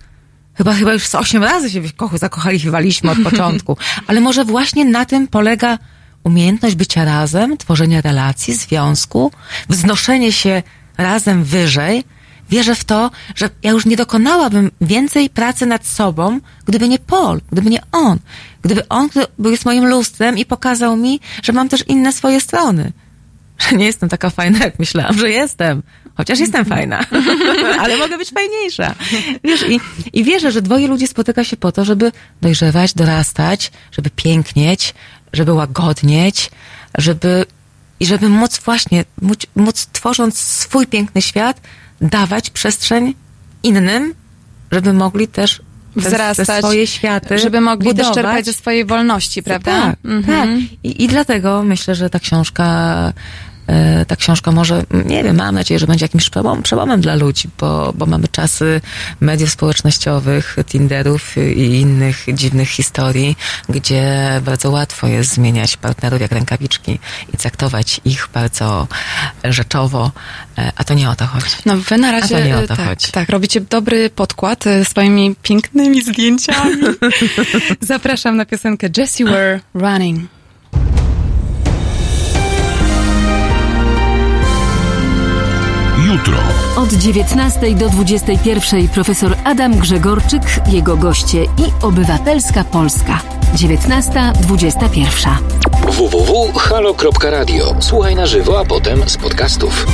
Chyba, chyba już z osiem razy się w kochu zakochaliwaliśmy od początku. *laughs* Ale może właśnie na tym polega umiejętność bycia razem, tworzenia relacji, związku, wznoszenie się razem wyżej. Wierzę w to, że ja już nie dokonałabym więcej pracy nad sobą, gdyby nie Paul, gdyby nie on. Gdyby on był jest moim lustrem i pokazał mi, że mam też inne swoje strony. Że *laughs* nie jestem taka fajna, jak myślałam, że jestem. Chociaż jestem fajna, *laughs* ale mogę być fajniejsza. Wiesz, i, i wierzę, że dwoje ludzi spotyka się po to, żeby dojrzewać, dorastać, żeby pięknieć, żeby łagodnieć, żeby i żeby móc właśnie, móc, móc tworząc swój piękny świat, dawać przestrzeń innym, żeby mogli też te, Wzrastać, te swoje światy żeby mogli też budować. czerpać ze swojej wolności, prawda? Tak, Mhm. tak. I, I dlatego myślę, że ta książka, ta książka może, nie wiem, mam nadzieję, że będzie jakimś przełom, przełomem dla ludzi, bo, bo mamy czasy mediów społecznościowych, Tinderów i innych dziwnych historii, gdzie bardzo łatwo jest zmieniać partnerów jak rękawiczki i traktować ich bardzo rzeczowo, e, a to nie o to chodzi. No wy na razie, A to nie o to tak, chodzi. tak, robicie dobry podkład e, swoimi pięknymi zdjęciami. *laughs* Zapraszam na piosenkę Jessie Were Running. Jutro. Od 19 do 21 profesor Adam Grzegorczyk, jego goście i Obywatelska Polska. 19.21. www.halo.radio. Słuchaj na żywo, a potem z podcastów.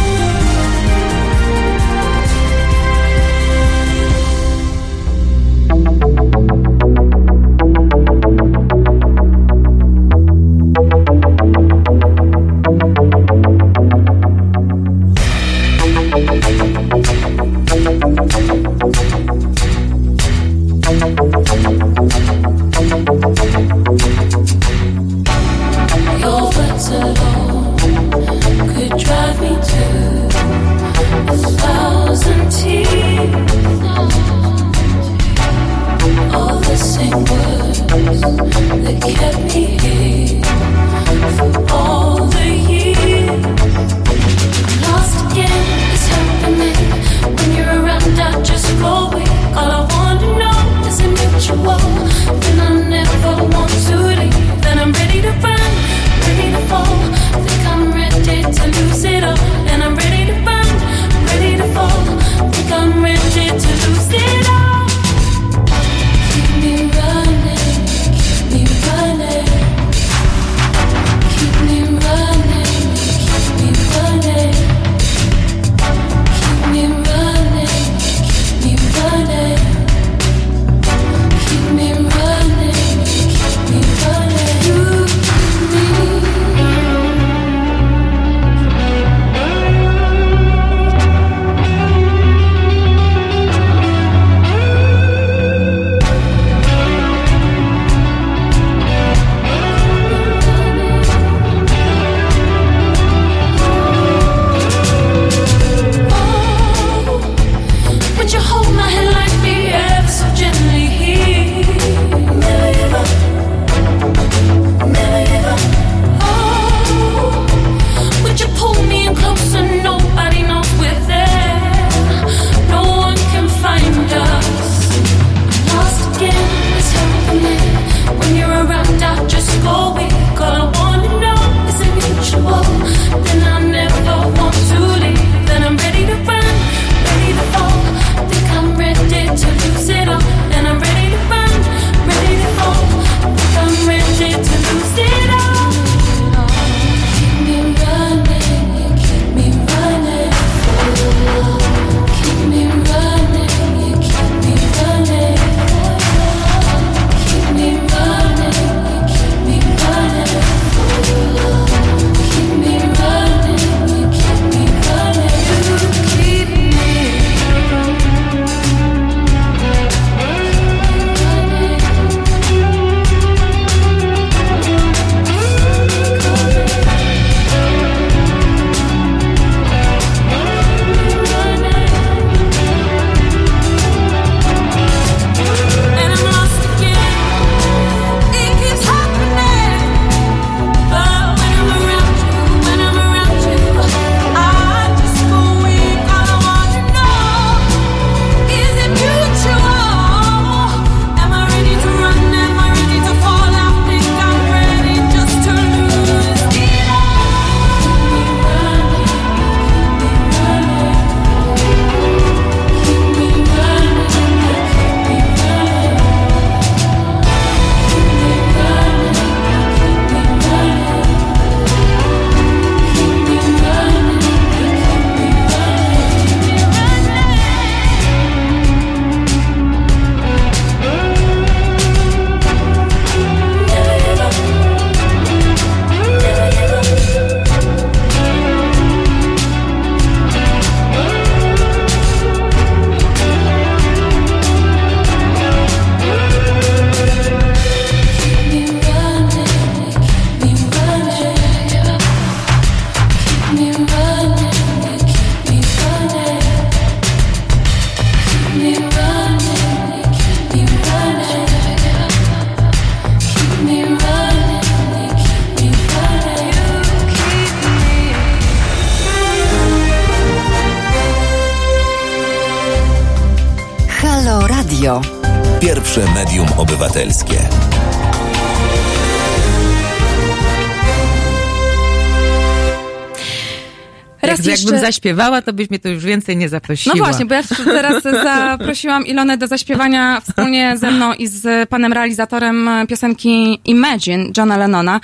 Zaśpiewała, to byś mnie tu już więcej nie zaprosiła. No właśnie, bo ja teraz *laughs* zaprosiłam Ilonę do zaśpiewania wspólnie ze mną i z panem realizatorem piosenki Imagine Johna Lennona.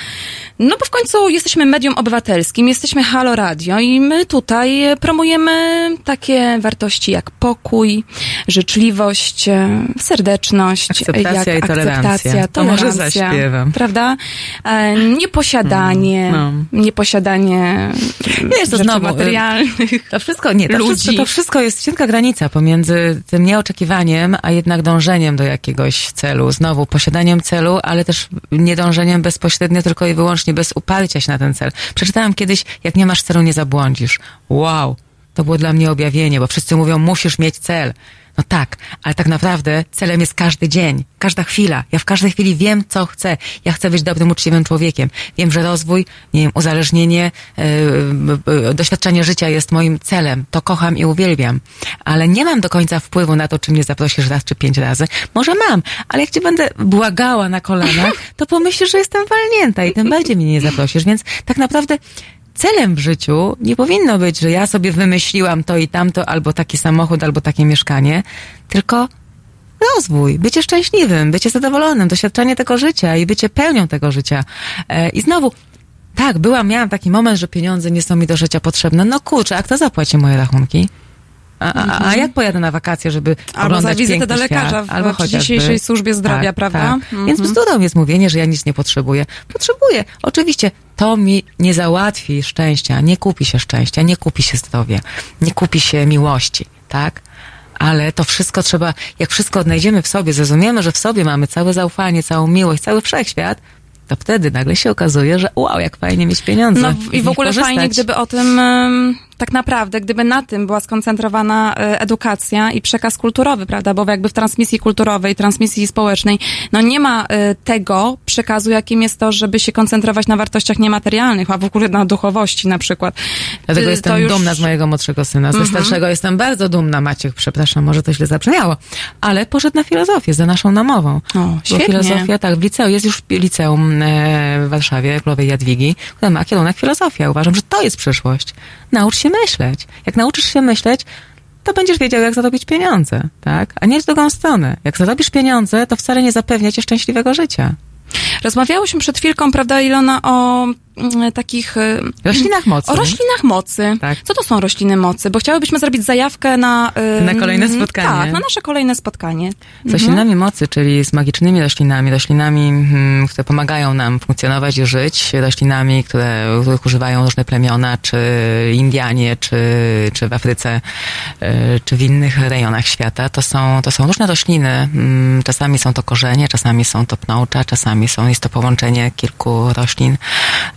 No bo w końcu jesteśmy medium obywatelskim, jesteśmy Halo Radio i my tutaj promujemy takie wartości jak pokój, życzliwość, serdeczność, Akceptacja jak i tolerancja. akceptacja, To może tolerancja, zaśpiewam. Prawda? E, Nieposiadanie, No. nieposiadanie Wiesz, to rzeczy znowu, y, To wszystko, nie, to Ludzi. wszystko, to wszystko jest cienka granica pomiędzy tym nieoczekiwaniem, a jednak dążeniem do jakiegoś celu. Znowu, posiadaniem celu, ale też nie dążeniem bezpośrednio, tylko i wyłącznie bez uparcia się na ten cel. Przeczytałam kiedyś, jak nie masz celu, nie zabłądzisz. Wow! To było dla mnie objawienie, bo wszyscy mówią, musisz mieć cel. No tak, ale tak naprawdę celem jest każdy dzień, każda chwila. Ja w każdej chwili wiem, co chcę. Ja chcę być dobrym, uczciwym człowiekiem. Wiem, że rozwój, nie wiem, uzależnienie, yy, yy, doświadczenie życia jest moim celem. To kocham i uwielbiam. Ale nie mam do końca wpływu na to, czy mnie zaprosisz raz czy pięć razy. Może mam, ale jak cię będę błagała na kolanach, to pomyślisz, że jestem walnięta i tym bardziej mnie nie zaprosisz. Więc tak naprawdę celem w życiu nie powinno być, że ja sobie wymyśliłam to i tamto, albo taki samochód, albo takie mieszkanie, tylko rozwój, bycie szczęśliwym, bycie zadowolonym, doświadczenie tego życia i bycie pełnią tego życia. E, I znowu, tak, byłam, miałam taki moment, że pieniądze nie są mi do życia potrzebne. No kurczę, a kto zapłaci moje rachunki? A, a, a jak pojadę na wakacje, żeby Mhm. Albo oglądać za wizytę do lekarza świat? w- Albo przy chociażby- dzisiejszej służbie zdrowia, tak, prawda? Tak. Mhm. Więc bzdurą jest mówienie, że ja nic nie potrzebuję. Potrzebuję. Oczywiście to mi nie załatwi szczęścia, nie kupi się szczęścia, nie kupi się zdrowia, nie kupi się miłości, tak? Ale to wszystko trzeba, jak wszystko odnajdziemy w sobie, zrozumiemy, że w sobie mamy całe zaufanie, całą miłość, cały wszechświat, to wtedy nagle się okazuje, że wow, jak fajnie mieć pieniądze. No i w ogóle korzystać. fajnie, gdyby o tym tak naprawdę, gdyby na tym była skoncentrowana e, edukacja i przekaz kulturowy, prawda? Bo jakby w transmisji kulturowej, transmisji społecznej, no nie ma e, tego przekazu, jakim jest to, żeby się koncentrować na wartościach niematerialnych, a w ogóle na duchowości na przykład. Dlatego Y, jestem to już- dumna z mojego młodszego syna. Ze starszego jestem bardzo dumna, Maciek, przepraszam, może to źle zabrzmiało, ale poszedł na filozofię za naszą namową. O, Bo świetnie. filozofia, tak, w liceum, jest już w liceum e, w Warszawie, Królowej Jadwigi, które ma kierunek filozofia. Uważam, że to jest przyszłość. Naucz się myśleć. Jak nauczysz się myśleć, to będziesz wiedział, jak zarobić pieniądze, tak? A nie w drugą stronę. Jak zarobisz pieniądze, to wcale nie zapewnia ci szczęśliwego życia. Rozmawiałyśmy przed chwilką, prawda, Ilona, o takich... e, Roślinach mocy. O roślinach mocy. Tak. Co to są rośliny mocy? Bo chciałybyśmy zrobić zajawkę na... e, Na kolejne spotkanie. Tak, na nasze kolejne spotkanie. Z roślinami mocy, czyli z magicznymi roślinami, roślinami, mm, które pomagają nam funkcjonować i żyć, roślinami, które, których używają różne plemiona, czy Indianie, czy, czy w Afryce, e, czy w innych rejonach świata. To są, to są różne rośliny. Mm, Czasami są to korzenie, czasami są to pnącza, czasami są, jest to połączenie kilku roślin,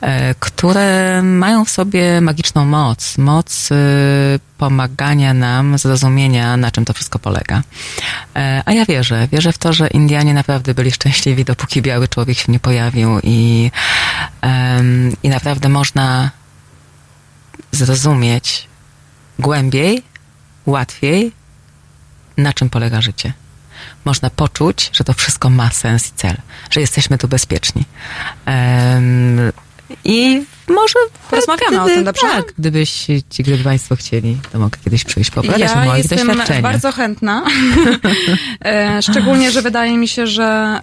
e, które mają w sobie magiczną moc. Moc e, pomagania nam zrozumienia, na czym to wszystko polega. E, A ja wierzę, wierzę w to, że Indianie naprawdę byli szczęśliwi, dopóki biały człowiek się nie pojawił i, i naprawdę można zrozumieć głębiej, łatwiej, na czym polega życie. Można poczuć, że to wszystko ma sens i cel, że jesteśmy tu bezpieczni. I może Porozmawiamy o tym, dobrze? Tak, gdybyś ci, gdyby Państwo chcieli, to mogę kiedyś przyjść pogadać o Ja moich jestem doświadczeniach. bardzo chętna. *laughs* E, Szczególnie, że wydaje mi się, że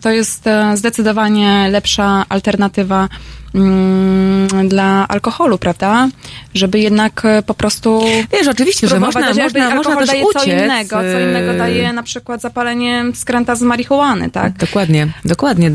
to jest e, zdecydowanie lepsza alternatywa mm, dla alkoholu, prawda? Żeby jednak e, po prostu Wiesz, oczywiście, że można, można, można też daje uciec. co innego, co innego daje na przykład zapalenie skręta z marihuany, tak? Dokładnie, dokładnie.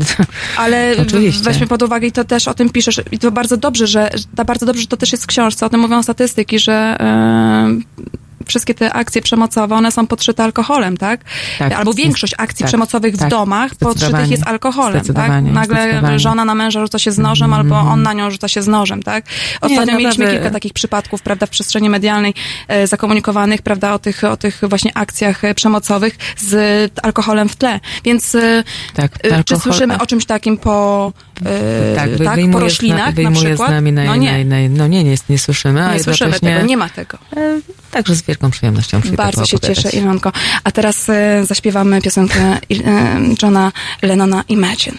Ale Oczywiście. weźmy pod uwagę i to też o tym piszesz i to bardzo dobrze, że bardzo dobrze, że to też jest w książce, o tym mówią statystyki, że e, wszystkie te akcje przemocowe, one są podszyte alkoholem, tak? Tak. Albo większość akcji Tak, przemocowych w tak. domach podszytych jest alkoholem, tak? Nagle żona na męża rzuca się z nożem, albo on na nią rzuca się z nożem, tak? Ostatnio Nie, mieliśmy naprawdę- kilka takich przypadków, prawda, w przestrzeni medialnej e, zakomunikowanych, prawda, o tych, o tych właśnie akcjach e, przemocowych z alkoholem w tle. Więc e, Tak, Czy alkohol- słyszymy o czymś takim po e, tak, tak, wyjmuje po na- roślinach na wyjmuje przykład. z nami naj, no nie, naj, naj, no nie, nie, nie słyszymy, nie słyszymy tego, nie ma tego. e, także z wielką przyjemnością przyjdę Bardzo się poopowiadać. cieszę, Ilonko. A teraz e, zaśpiewamy piosenkę e, Johna Lennona Imagine.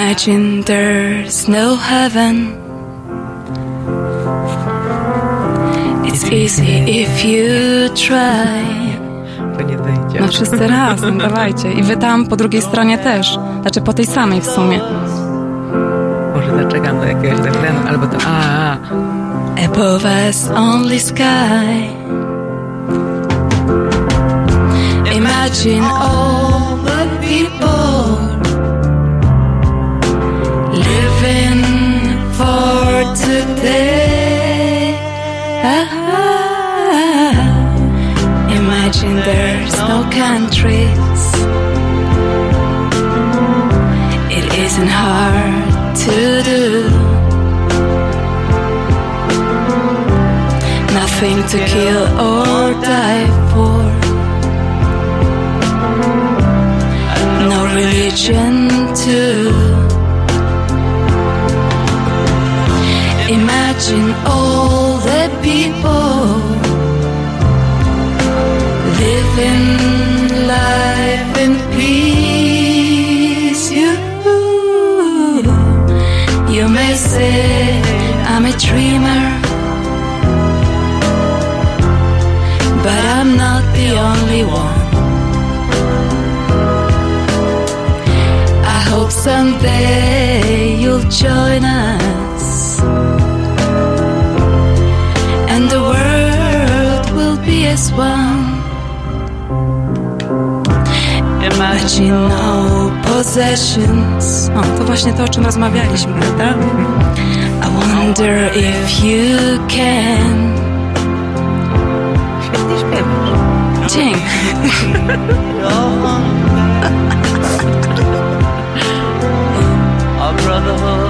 Imagine there's no heaven. It's easy if you try. To nie wyjdzie. No wszyscy razem, dawajcie. I wy tam po drugiej stronie też. Znaczy po tej samej w sumie. Może zaczekam do jakiegoś refrenu, albo to a, a. Above us only sky. Imagine all the people countries. It isn't hard to do. Nothing to kill or die for. No religion too. Imagine all dreamer. but I'm not the only one. I hope someday you'll join us, and the world will be as one. Imagine no possessions. O, to właśnie to, o czym rozmawialiśmy, prawda? I wonder if you can. Świetnie śpiewasz. Dzięki. a brotherhood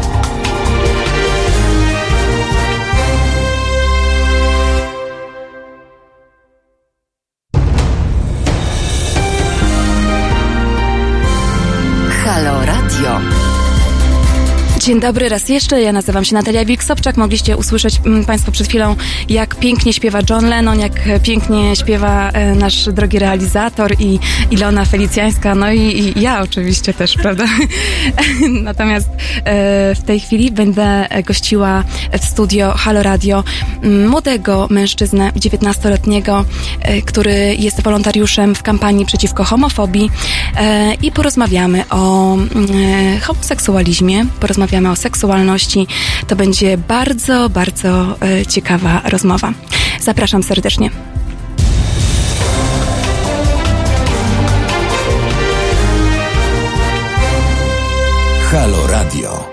Dzień dobry raz jeszcze, ja nazywam się Natalia Wilk-Sobczak. Mogliście usłyszeć mm, Państwo przed chwilą, jak pięknie śpiewa John Lennon, jak pięknie śpiewa e, nasz drogi realizator i Ilona Felicjańska, no i, i ja oczywiście też, *laughs* prawda? *laughs* Natomiast e, w tej chwili będę gościła w studio Halo Radio mm, młodego mężczyznę, 19-letniego, e, który jest wolontariuszem w kampanii przeciwko homofobii i porozmawiamy o mm, homoseksualizmie, porozmawiamy o seksualności. To będzie bardzo, bardzo e, ciekawa rozmowa. Zapraszam serdecznie. Halo Radio.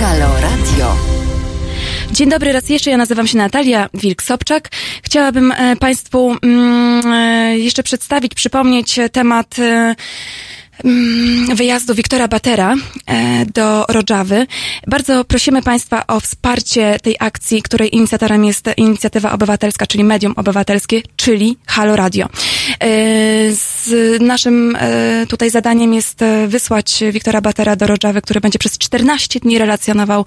Halo Radio. Dzień dobry raz jeszcze, ja nazywam się Natalia Wilk-Sobczak. Chciałabym e, Państwu mm, e, jeszcze przedstawić, przypomnieć temat e, wyjazdu Wiktora Batera e, do Rodżawy. Bardzo prosimy Państwa o wsparcie tej akcji, której inicjatorem jest inicjatywa obywatelska, czyli medium obywatelskie, czyli Halo Radio. E, Z naszym e, tutaj zadaniem jest wysłać Wiktora Batera do Rodżawy, który będzie przez 14 dni relacjonował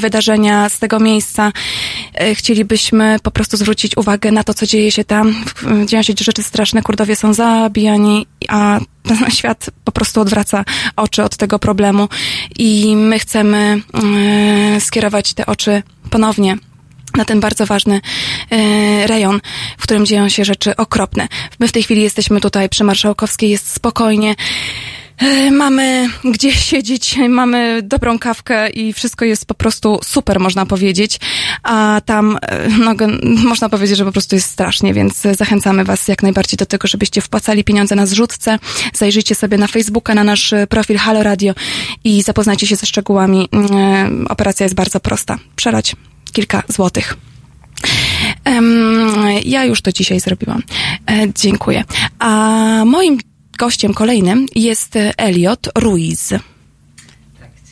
wydarzenia z tego miejsca. Chcielibyśmy po prostu zwrócić uwagę na to, co dzieje się tam. Dzieją się rzeczy straszne, Kurdowie są zabijani, a *laughs* świat po prostu odwraca oczy od tego problemu i my chcemy e, skierować te oczy ponownie na ten bardzo ważny e, rejon, w którym dzieją się rzeczy okropne. My w tej chwili jesteśmy tutaj przy Marszałkowskiej, jest spokojnie. E, Mamy gdzie siedzieć, mamy dobrą kawkę i wszystko jest po prostu super, można powiedzieć. A tam, e, no, można powiedzieć, że po prostu jest strasznie, więc zachęcamy Was jak najbardziej do tego, żebyście wpłacali pieniądze na zrzutce. Zajrzyjcie sobie na Facebooka, na nasz e, profil Halo Radio i zapoznajcie się ze szczegółami. E, Operacja jest bardzo prosta. Przelać kilka złotych. Ja już to dzisiaj zrobiłam. Dziękuję. A moim gościem kolejnym jest Elliot Ruiz.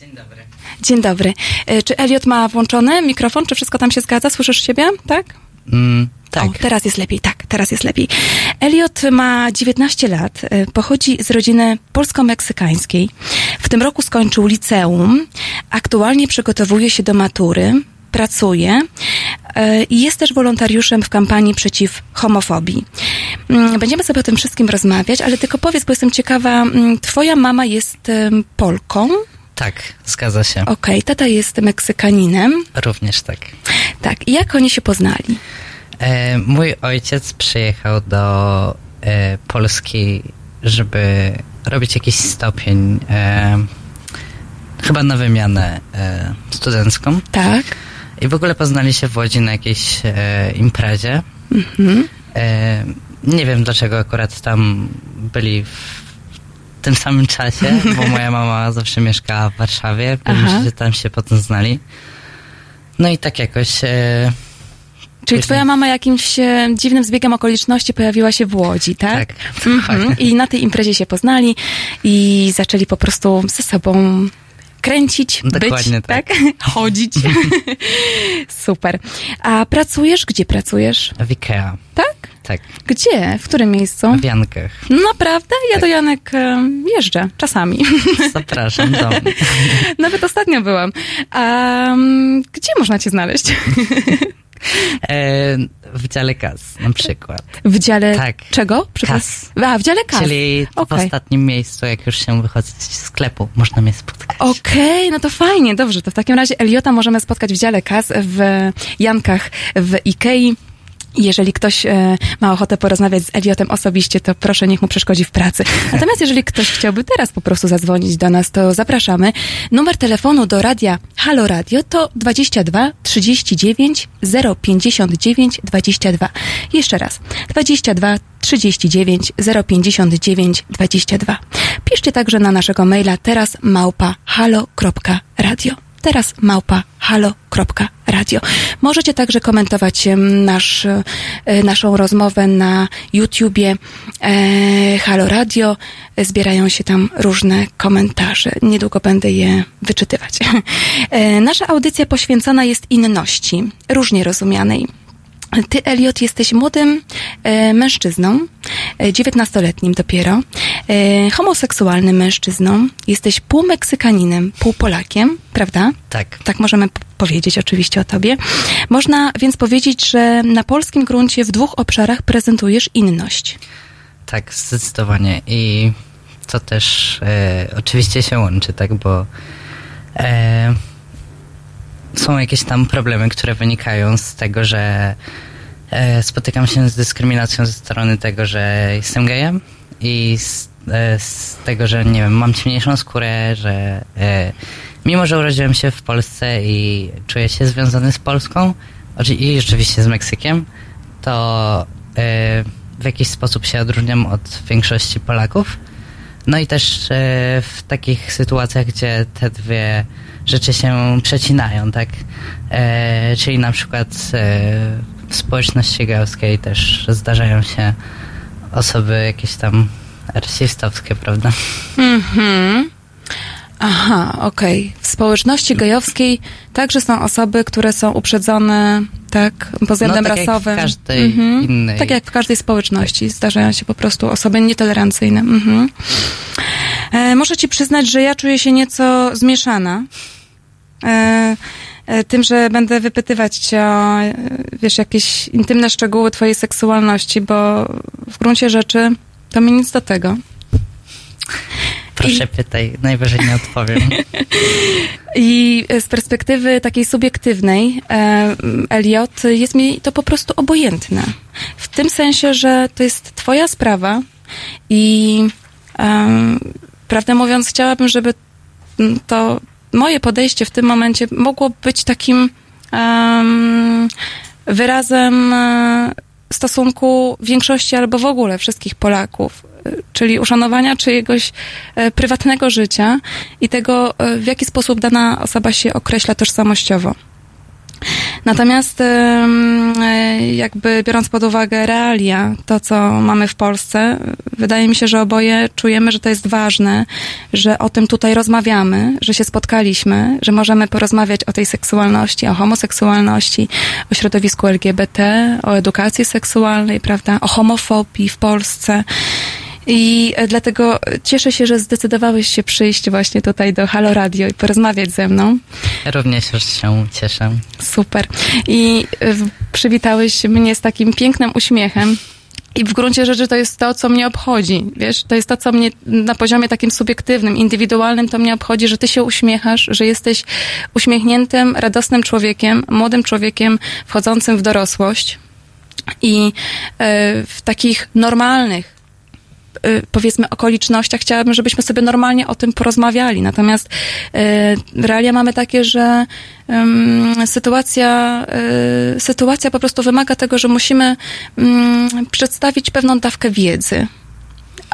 Dzień dobry. Dzień dobry. E, Czy Elliot ma włączony mikrofon? Czy wszystko tam się zgadza? Słyszysz siebie? Tak? Mm, tak. O, teraz jest lepiej, tak, teraz jest lepiej. Elliot ma 19 lat, e, pochodzi z rodziny polsko-meksykańskiej. W tym roku skończył liceum, aktualnie przygotowuje się do matury, pracuje e, i jest też wolontariuszem w kampanii przeciw homofobii. Mm, Będziemy sobie o tym wszystkim rozmawiać, ale tylko powiedz, bo jestem ciekawa, mm, twoja mama jest Polką, Tak, zgadza się. okej, tata jest Meksykaninem, Również tak. tak, i jak oni się poznali? E, mój ojciec przyjechał do e, Polski, żeby robić jakiś stopień, e, chyba na wymianę e, studencką. Tak. I w ogóle poznali się w Łodzi na jakiejś e, imprezie. Mhm. E, nie wiem dlaczego akurat tam byli w tym samym czasie, bo moja mama zawsze mieszkała w Warszawie, w każdym Aha. razie tam się potem znali. No i tak jakoś... E, Czyli Później- twoja mama jakimś e, dziwnym zbiegiem okoliczności pojawiła się w Łodzi, tak? Tak, Mhm. I na tej imprezie się poznali i zaczęli po prostu ze sobą kręcić, Dokładnie być, tak? *laughs* Chodzić. *laughs* Super. A pracujesz? Gdzie pracujesz? w Ikea. Tak? Tak, Gdzie? W którym miejscu? w Jankach. Naprawdę? Ja do Janek jeżdżę czasami. *laughs* Zapraszam do mnie. Nawet ostatnio byłam. A mm, gdzie można cię znaleźć? E, w dziale kas na przykład. W dziale Tak. czego? Kas. A, w dziale kas. Czyli w Okej. ostatnim miejscu, jak już się wychodzi z sklepu, można mnie spotkać. Okej, no to fajnie, dobrze. To w takim razie Eliota możemy spotkać w dziale kas w Jankach w Ikei. Jeżeli ktoś e, ma ochotę porozmawiać z Eliotem osobiście, to proszę, niech mu przeszkodzi w pracy. Natomiast jeżeli ktoś chciałby teraz po prostu zadzwonić do nas, to zapraszamy. Numer telefonu do radia Halo Radio to 22 39 059 22. Jeszcze raz. 22 39 059 22. Piszcie także na naszego maila teraz małpa halo.radio. Teraz małpa halo.radio. Możecie także komentować nasz, e, naszą rozmowę na YouTubie e, Halo Radio. Zbierają się tam różne komentarze. Niedługo będę je wyczytywać. *laughs* E, nasza audycja poświęcona jest inności, różnie rozumianej. Ty, Eliot, jesteś młodym e, mężczyzną, e, 19-letnim dopiero, e, homoseksualnym mężczyzną. Jesteś pół Meksykaninem, pół Polakiem, prawda? Tak. Tak możemy powiedzieć oczywiście o tobie. Można więc powiedzieć, że na polskim gruncie w dwóch obszarach prezentujesz inność. Tak, zdecydowanie. I to też e, oczywiście się łączy, tak, bo e, są jakieś tam problemy, które wynikają z tego, że e, spotykam się z dyskryminacją ze strony tego, że jestem gejem i z, e, z tego, że nie wiem, mam ciemniejszą skórę, że e, mimo, że urodziłem się w Polsce i czuję się związany z Polską i rzeczywiście z Meksykiem, to w jakiś sposób się odróżniam od większości Polaków. No i też w takich sytuacjach, gdzie te dwie rzeczy się przecinają, tak? E, czyli na przykład e, w społeczności gejowskiej też zdarzają się osoby jakieś tam rasistowskie, prawda? Mhm. Aha, okej. W społeczności gejowskiej także są osoby, które są uprzedzone, tak, pod względem No, tak jak w rasowym. każdej innej. Tak jak w każdej społeczności. Zdarzają się po prostu osoby nietolerancyjne. Mhm. E, muszę ci przyznać, że ja czuję się nieco zmieszana. E, e, tym, że będę wypytywać cię o, wiesz, jakieś intymne szczegóły twojej seksualności, bo w gruncie rzeczy to mi nic do tego. Proszę pytaj, najwyżej nie odpowiem. *laughs* I z perspektywy takiej subiektywnej, e, Elliot, jest mi to po prostu obojętne. W tym sensie, że to jest twoja sprawa i em, prawdę mówiąc, chciałabym, żeby to moje podejście w tym momencie mogło być takim em, wyrazem e, stosunku większości albo w ogóle wszystkich Polaków, e, czyli uszanowania czyjegoś e, prywatnego życia i tego, w jaki sposób dana osoba się określa tożsamościowo. Natomiast e, jakby biorąc pod uwagę realia, to co mamy w Polsce, wydaje mi się, że oboje czujemy, że to jest ważne, że o tym tutaj rozmawiamy, że się spotkaliśmy, że możemy porozmawiać o tej seksualności, o homoseksualności, o środowisku LGBT, o edukacji seksualnej, prawda, o homofobii w Polsce. I e, dlatego cieszę się, że zdecydowałeś się przyjść właśnie tutaj do Halo Radio i porozmawiać ze mną. Również się cieszę. Super. I y, przywitałeś mnie z takim pięknym uśmiechem. I w gruncie rzeczy to jest to, co mnie obchodzi. Wiesz, to jest to, co mnie na poziomie takim subiektywnym, indywidualnym, to mnie obchodzi, że ty się uśmiechasz, że jesteś uśmiechniętym, radosnym człowiekiem, młodym człowiekiem wchodzącym w dorosłość. I y, w takich normalnych, powiedzmy, okolicznościach chciałabym, żebyśmy sobie normalnie o tym porozmawiali. Natomiast y, realia mamy takie, że sytuacja, y, sytuacja po prostu wymaga tego, że musimy przedstawić pewną dawkę wiedzy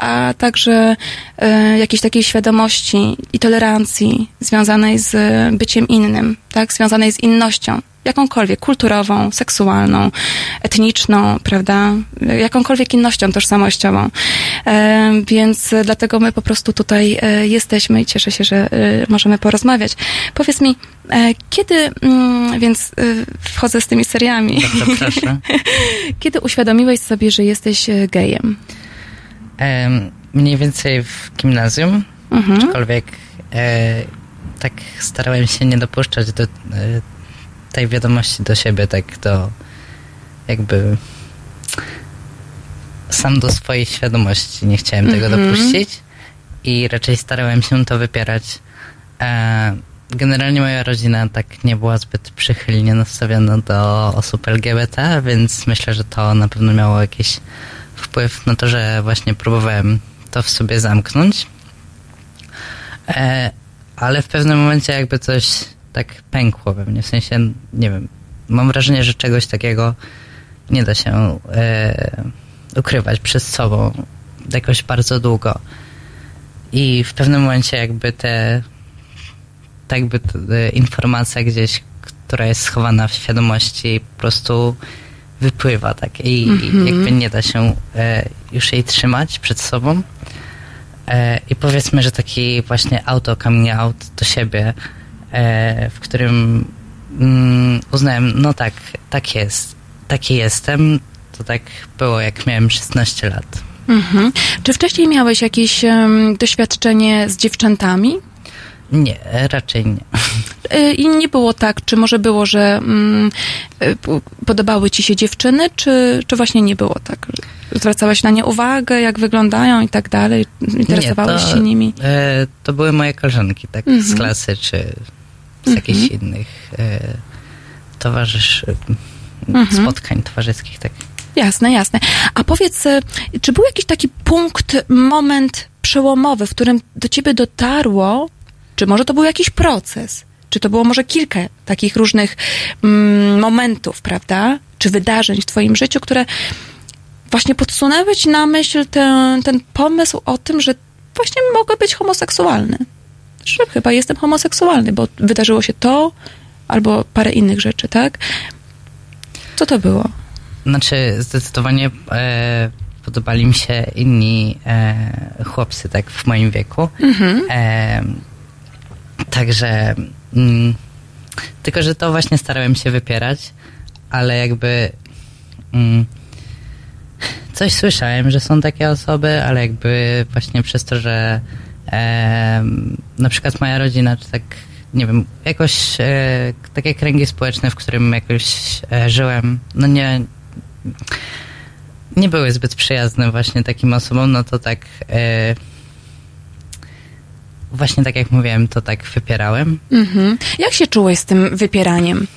a także e, jakiejś takiej świadomości i tolerancji związanej z byciem innym, tak, związanej z innością, jakąkolwiek kulturową, seksualną, etniczną, prawda, jakąkolwiek innością tożsamościową. E, więc dlatego my po prostu tutaj e, jesteśmy i cieszę się, że e, możemy porozmawiać. Powiedz mi, e, kiedy, mm, więc e, wchodzę z tymi seriami, proszę. *laughs* kiedy uświadomiłeś sobie, że jesteś e, gejem? Mniej więcej w gimnazjum, Mhm. aczkolwiek e, tak starałem się nie dopuszczać do e, tej wiadomości do siebie, tak do jakby sam do swojej świadomości nie chciałem tego Mhm. dopuścić i raczej starałem się to wypierać. E, generalnie moja rodzina tak nie była zbyt przychylnie nastawiona do osób LGBT, więc myślę, że to na pewno miało jakiś wpływ na to, że właśnie próbowałem to w sobie zamknąć. E, ale w pewnym momencie jakby coś tak pękło we mnie. W sensie, nie wiem, mam wrażenie, że czegoś takiego nie da się e, ukrywać przed sobą jakoś bardzo długo. I w pewnym momencie jakby te tak jakby te, informacja gdzieś, która jest schowana w świadomości po prostu wypływa tak i Mhm. jakby nie da się e, już jej trzymać przed sobą. E, I powiedzmy, że taki właśnie auto coming out do siebie, e, w którym mm, uznałem, no tak, tak jest, taki jestem, to tak było jak miałem 16 lat. Mhm. Czy wcześniej miałeś jakieś em, doświadczenie z dziewczętami? Nie, e, raczej nie. Y, I nie było tak, czy może było, że mm, y, podobały ci się dziewczyny, czy, czy właśnie nie było tak? że Zwracałeś na nie uwagę, jak wyglądają i tak dalej? Interesowałeś Nie, to, się nimi? E, to były moje koleżanki, tak, z Mhm. klasy, czy z jakichś innych e, towarzysz, Mhm. spotkań towarzyskich, tak. Jasne, jasne. A powiedz, y, czy był jakiś taki punkt, moment przełomowy, w którym do ciebie dotarło, czy może to był jakiś proces? Czy to było może kilka takich różnych mm, momentów, prawda? Czy wydarzeń w twoim życiu, które właśnie podsunęły ci na myśl ten, ten pomysł o tym, że właśnie mogę być homoseksualny. Że chyba jestem homoseksualny, bo wydarzyło się to albo parę innych rzeczy, tak? Co to było? Znaczy, zdecydowanie e, podobali mi się inni e, chłopcy, tak w moim wieku. Mhm. E, także. Mm, tylko, że to właśnie starałem się wypierać, ale jakby. Mm, coś słyszałem, że są takie osoby, ale jakby właśnie przez to, że e, na przykład moja rodzina, czy tak, nie wiem, jakoś e, takie kręgi społeczne, w którym jakoś e, żyłem, no nie, nie były zbyt przyjazne właśnie takim osobom, no to tak e, właśnie tak jak mówiłem, to tak wypierałem. Mhm. Jak się czułeś z tym wypieraniem?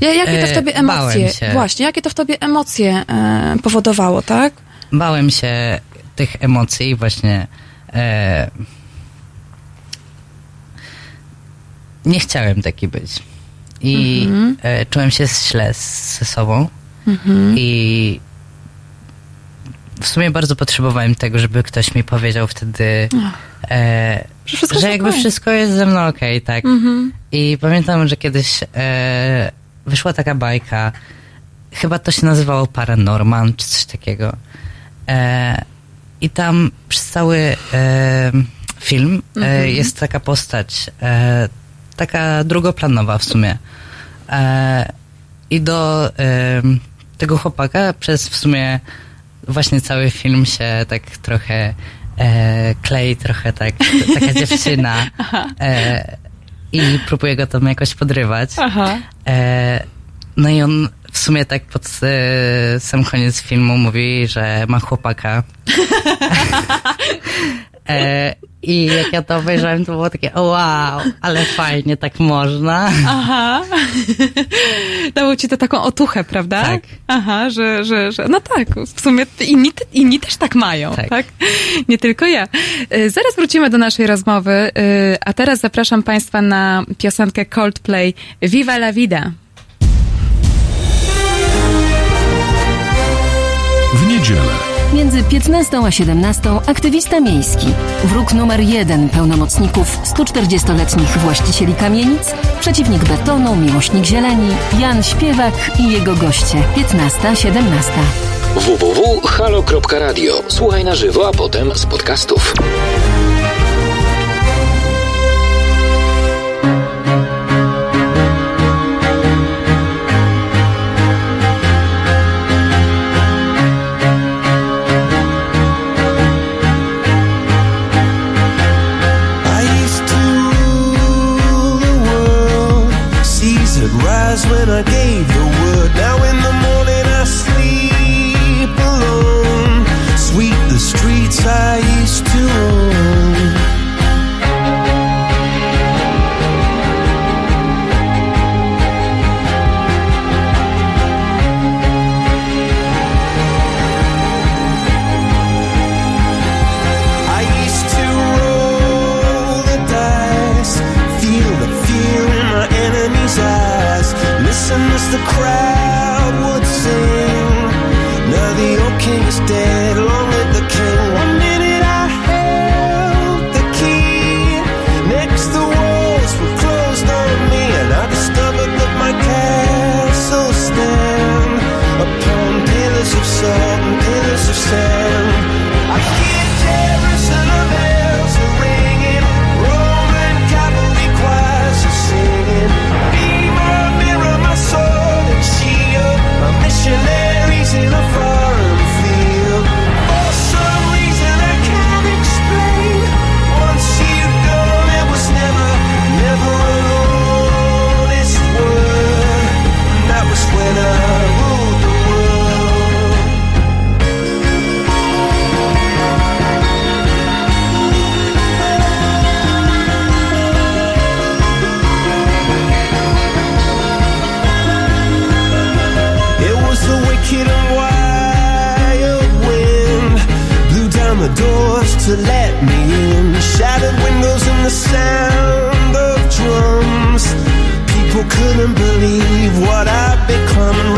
Ja- Jakie to w E, tobie bałem emocje? się. Właśnie, jakie to w tobie emocje e, powodowało, tak? Bałem się tych emocji właśnie e, nie chciałem taki być. I Mhm. e, czułem się źle z- ze sobą Mhm. i w sumie bardzo potrzebowałem tego, żeby ktoś mi powiedział wtedy, e, Że że jakby wszystko jest ze mną okej, tak. Mhm. I pamiętam, że kiedyś e, wyszła taka bajka, chyba to się nazywało Paranorman, czy coś takiego. E, I tam przez cały e, film e, Mhm. jest taka postać, e, taka drugoplanowa w sumie. I do tego chłopaka przez w sumie właśnie cały film się tak trochę e, klei, trochę tak, taka *laughs* dziewczyna. E, I próbuje go tam jakoś podrywać. E, no i on w sumie tak pod e, sam koniec filmu mówi, że ma chłopaka. *laughs* e, I jak ja to obejrzałem, to było takie, wow, ale fajnie, tak można. Aha. *laughs* Dało ci to taką otuchę, prawda? Tak. Aha, że, że, że no tak, w sumie inni, inni też tak mają, tak. Tak. Nie tylko ja. Y, Zaraz wrócimy do naszej rozmowy, y, a teraz zapraszam Państwa na piosenkę Coldplay Viva la Vida. W niedzielę. Między 15 a 17 aktywista miejski. Wróg numer jeden pełnomocników 140-letnich właścicieli kamienic, przeciwnik betonu, miłośnik zieleni, Jan Śpiewak i jego goście. 15-17. www.halo.radio. Słuchaj na żywo, a potem z podcastów. I gave the word. Now the doors to let me in. Shattered windows and the sound of drums. People couldn't believe what I'd become. And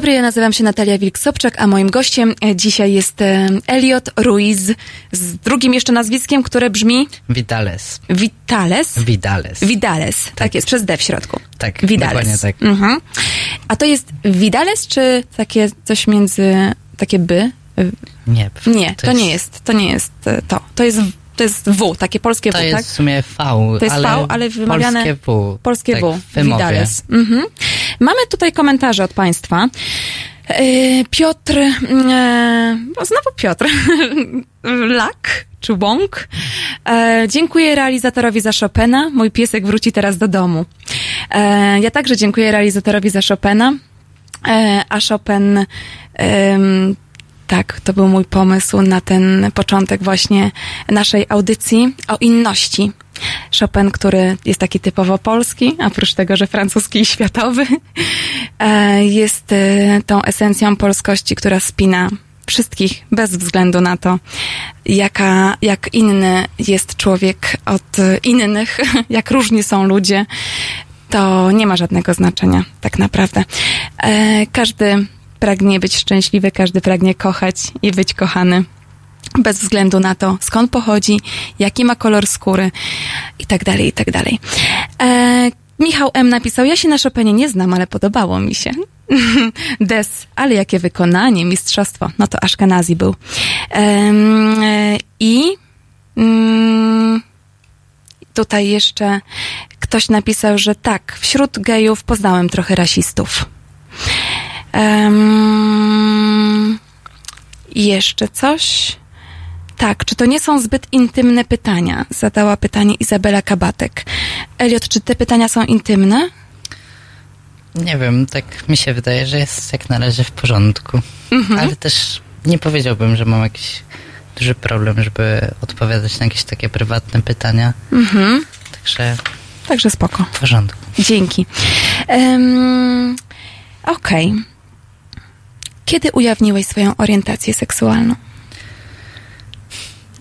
dobry, ja nazywam się Natalia Wilk-Sobczak, a moim gościem e, dzisiaj jest e, Elliot Ruiz z drugim jeszcze nazwiskiem, które brzmi Vidales. Vitales. Vidales. Vidales, tak, jest, przez D w środku. Tak, Vidales. dokładnie tak. Mhm. A to jest Vidales, czy takie coś między, takie by? Nie. Nie, to, nie jest, to nie jest e, to. To jest, to jest W, takie polskie To W, jest tak? w sumie V, To jest ale, V, ale wymawiane polskie W. Polskie tak, W. Vidales. Mhm. Mamy tutaj komentarze od Państwa. E, Piotr, e, znowu Piotr, *laughs* Lak czy Łąk. E, dziękuję realizatorowi za Chopina. Mój piesek wróci teraz do domu. Ja także dziękuję realizatorowi za Chopina. A Chopin, tak, to był mój pomysł na ten początek właśnie naszej audycji o inności. Chopin, który jest taki typowo polski, oprócz tego, że francuski i światowy, *laughs* e, jest e, tą esencją polskości, która spina wszystkich bez względu na to, jaka, jak inny jest człowiek od innych, *laughs* jak różni są ludzie, to nie ma żadnego znaczenia, tak naprawdę. E, każdy pragnie być szczęśliwy, każdy pragnie kochać i być kochany. Bez względu na to, skąd pochodzi, jaki ma kolor skóry i tak dalej, i tak dalej. E, Michał M. napisał, ja się na Chopinie nie znam, ale podobało mi się. *laughs* Des, ale jakie wykonanie, mistrzostwo. No to Ashkenazi był. Em, e, I mm, tutaj jeszcze ktoś napisał, że tak, wśród gejów poznałem trochę rasistów. Um, jeszcze coś. Tak, czy to nie są zbyt intymne pytania? Zadała pytanie Izabela Kabatek. Eliot, czy te pytania są intymne? Nie wiem, tak mi się wydaje, że jest jak na razie w porządku. Mhm. Ale też nie powiedziałbym, że mam jakiś duży problem, żeby odpowiadać na jakieś takie prywatne pytania. Mhm. Także Także spoko. w porządku. Dzięki. Um, Okej. Kiedy ujawniłeś swoją orientację seksualną?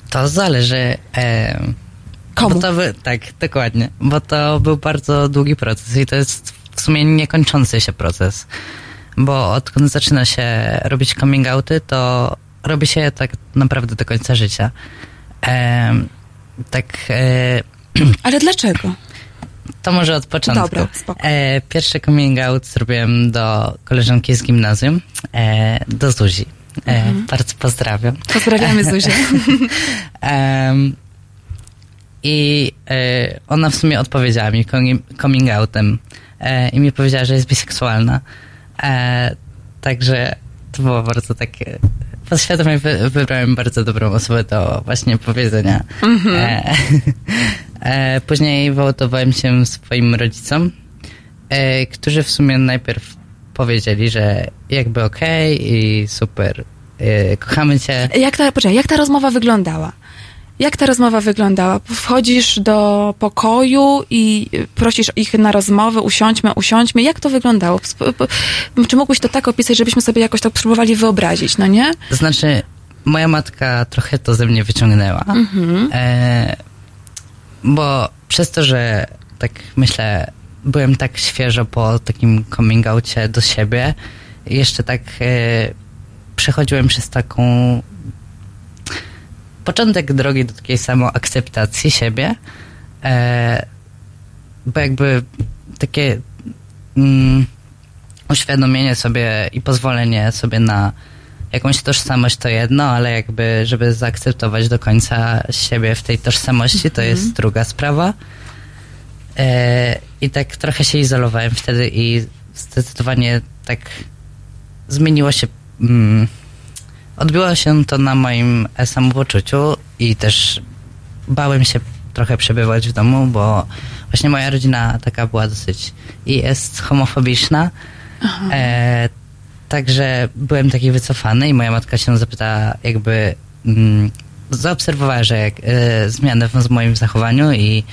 To zależy. E, Komu? To by, tak, dokładnie. Bo to był bardzo długi proces i to jest w sumie niekończący się proces. Bo odkąd zaczyna się robić coming outy, to robi się je tak naprawdę do końca życia. E, tak. E, *clears throat* Ale dlaczego? to może od początku. Dobra, spoko. E, pierwszy coming out zrobiłem do koleżanki z gimnazjum, e, do Zuzi. E, Mhm. Bardzo pozdrawiam. Pozdrawiamy Zuzię. *laughs* I e, ona w sumie odpowiedziała mi coming- outem e, i mi powiedziała, że jest biseksualna. Także to było bardzo takie... Podświadomie wy, wybrałem bardzo dobrą osobę do właśnie powiedzenia. Mhm. E, *laughs* e, później wołtowałem się swoim rodzicom, e, którzy w sumie najpierw powiedzieli, że jakby okej i super, e, kochamy cię. Jak ta, poczekaj, jak ta rozmowa wyglądała? Jak ta rozmowa wyglądała? Wchodzisz do pokoju i prosisz ich na rozmowę, usiądźmy, usiądźmy. Jak to wyglądało? Czy mógłbyś to tak opisać, żebyśmy sobie jakoś tak spróbowali wyobrazić, no nie? To znaczy, moja matka trochę to ze mnie wyciągnęła. Mhm. E, bo przez to, że tak myślę, byłem tak świeżo po takim coming outie do siebie, jeszcze tak e, przechodziłem przez taką początek drogi do takiej samoakceptacji siebie, e, bo jakby takie mm, uświadomienie sobie i pozwolenie sobie na jakąś tożsamość to jedno, ale jakby, żeby zaakceptować do końca siebie w tej tożsamości, to jest druga sprawa. E, I tak trochę się izolowałem wtedy i zdecydowanie tak zmieniło się. Mm, odbiło się to na moim samopoczuciu i też bałem się trochę przebywać w domu, bo właśnie moja rodzina taka była dosyć i jest homofobiczna. E, także byłem taki wycofany i moja matka się zapytała jakby mm, zaobserwowała, że jak, e, zmianę w, moim zachowaniu i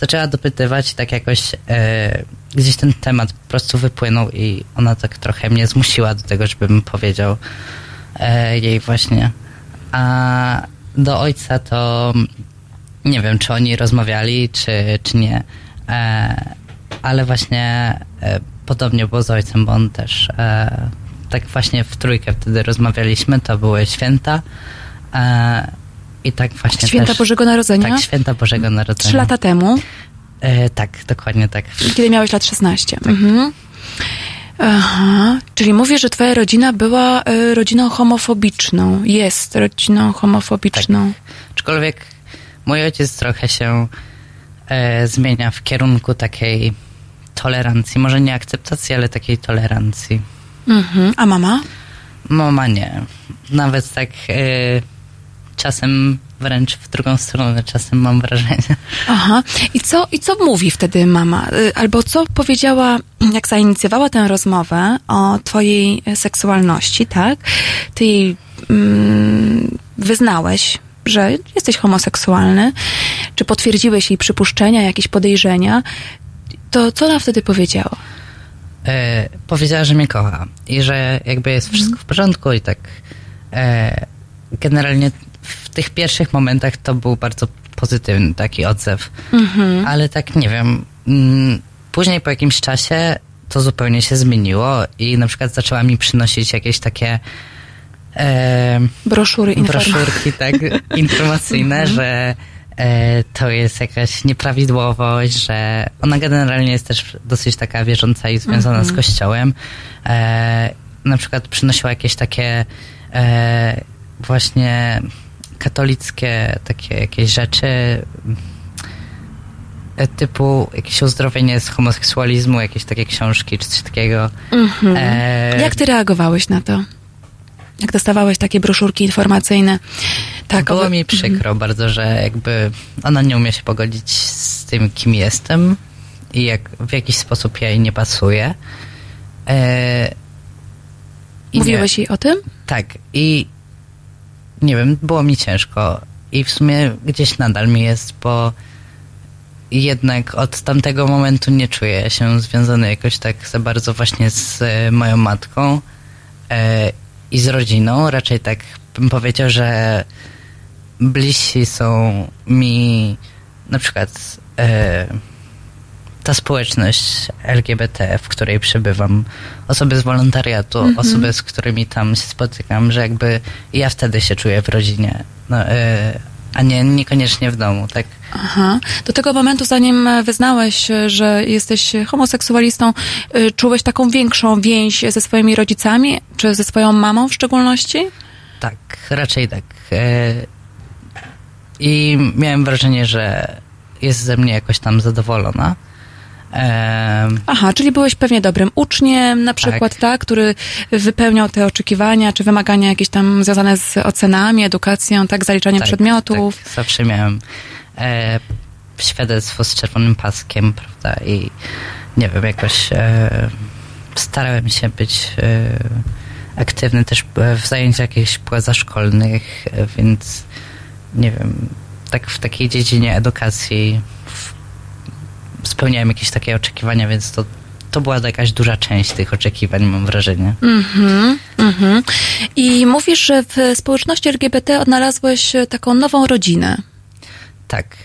zaczęła dopytywać, tak jakoś e, gdzieś ten temat po prostu wypłynął i ona tak trochę mnie zmusiła do tego, żebym powiedział e, jej właśnie. A do ojca to nie wiem, czy oni rozmawiali, czy, czy nie. E, ale właśnie e, podobnie było z ojcem, bo on też e, tak właśnie w trójkę wtedy rozmawialiśmy, to były święta. I tak właśnie Święta też, Bożego Narodzenia? Tak, święta Bożego Narodzenia. Trzy lata temu, E, tak, dokładnie tak. kiedy miałeś lat 16. Mhm. Aha, czyli mówisz, że twoja rodzina była e, rodziną homofobiczną. Jest rodziną homofobiczną. Aczkolwiek mój ojciec trochę się e, zmienia w kierunku takiej tolerancji, może nie akceptacji, ale takiej tolerancji. Mhm. A mama? Mama nie. Nawet tak e, czasem wręcz w drugą stronę, czasem mam wrażenie. Aha. I co, I co mówi wtedy mama? Y, Albo co powiedziała, jak zainicjowała tę rozmowę o twojej seksualności, tak? Ty jej mm, wyznałeś, że jesteś homoseksualny, czy potwierdziłeś jej przypuszczenia, jakieś podejrzenia, to co ona wtedy powiedziała? E, powiedziała, że mnie kocha i że jakby jest wszystko w porządku i tak e, generalnie w tych pierwszych momentach to był bardzo pozytywny taki odzew. Mhm. Ale tak nie wiem, mm, później po jakimś czasie to zupełnie się zmieniło i na przykład zaczęła mi przynosić jakieś takie e, Broszury, broszurki tak *laughs* informacyjne, że e, to jest jakaś nieprawidłowość, że ona generalnie jest też dosyć taka wierząca i związana Mhm. z kościołem. E, na przykład przynosiła jakieś takie e, właśnie katolickie takie jakieś rzeczy e, typu jakieś uzdrowienie z homoseksualizmu, jakieś takie książki czy coś takiego. Mhm. E, Jak ty reagowałeś na to? Jak dostawałeś takie broszurki informacyjne? Tak, Było oby- mi przykro bardzo, że jakby ona nie umie się pogodzić z tym, kim jestem i jak, w jakiś sposób ja jej nie pasuję. E, Mówiłeś nie, jej o tym? Tak. I nie wiem, było mi ciężko. I w sumie gdzieś nadal mi jest, bo jednak od tamtego momentu nie czuję się związany jakoś tak za bardzo właśnie z e, moją matką e, i z rodziną. Raczej tak bym powiedział, że bliżsi są mi na przykład e, ta społeczność LGBT, w której przebywam, osoby z wolontariatu, Mhm. osoby, z którymi tam się spotykam, że jakby ja wtedy się czuję w rodzinie, no, e, a nie niekoniecznie w domu, tak? Aha. Do tego momentu, zanim wyznałeś, że jesteś seksualistą, e, czułeś taką większą więź ze swoimi rodzicami, czy ze swoją mamą w szczególności? Tak, raczej tak. E, I miałem wrażenie, że jest ze mnie jakoś tam zadowolona. E, Aha, czyli byłeś pewnie dobrym uczniem, na przykład, tak, który wypełniał te oczekiwania, czy wymagania jakieś tam związane z ocenami, edukacją, tak, zaliczaniem Tak, przedmiotów. Tak, zawsze miałem e, świadectwo z czerwonym paskiem, prawda? I nie wiem, jakoś e, starałem się być e, aktywny też w zajęciach jakichś pozaszkolnych, e, więc nie wiem, tak w takiej dziedzinie edukacji spełniałem jakieś takie oczekiwania, więc to, to była jakaś duża część tych oczekiwań, mam wrażenie. Mhm, mhm. I mówisz, że w społeczności LGBT odnalazłeś e, taką nową rodzinę. Tak.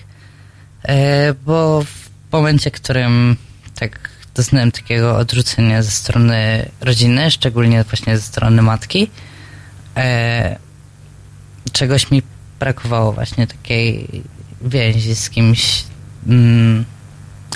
E, bo w momencie, w którym tak doznałem takiego odrzucenia ze strony rodziny, szczególnie właśnie ze strony matki, e, czegoś mi brakowało właśnie takiej więzi z kimś. Mm,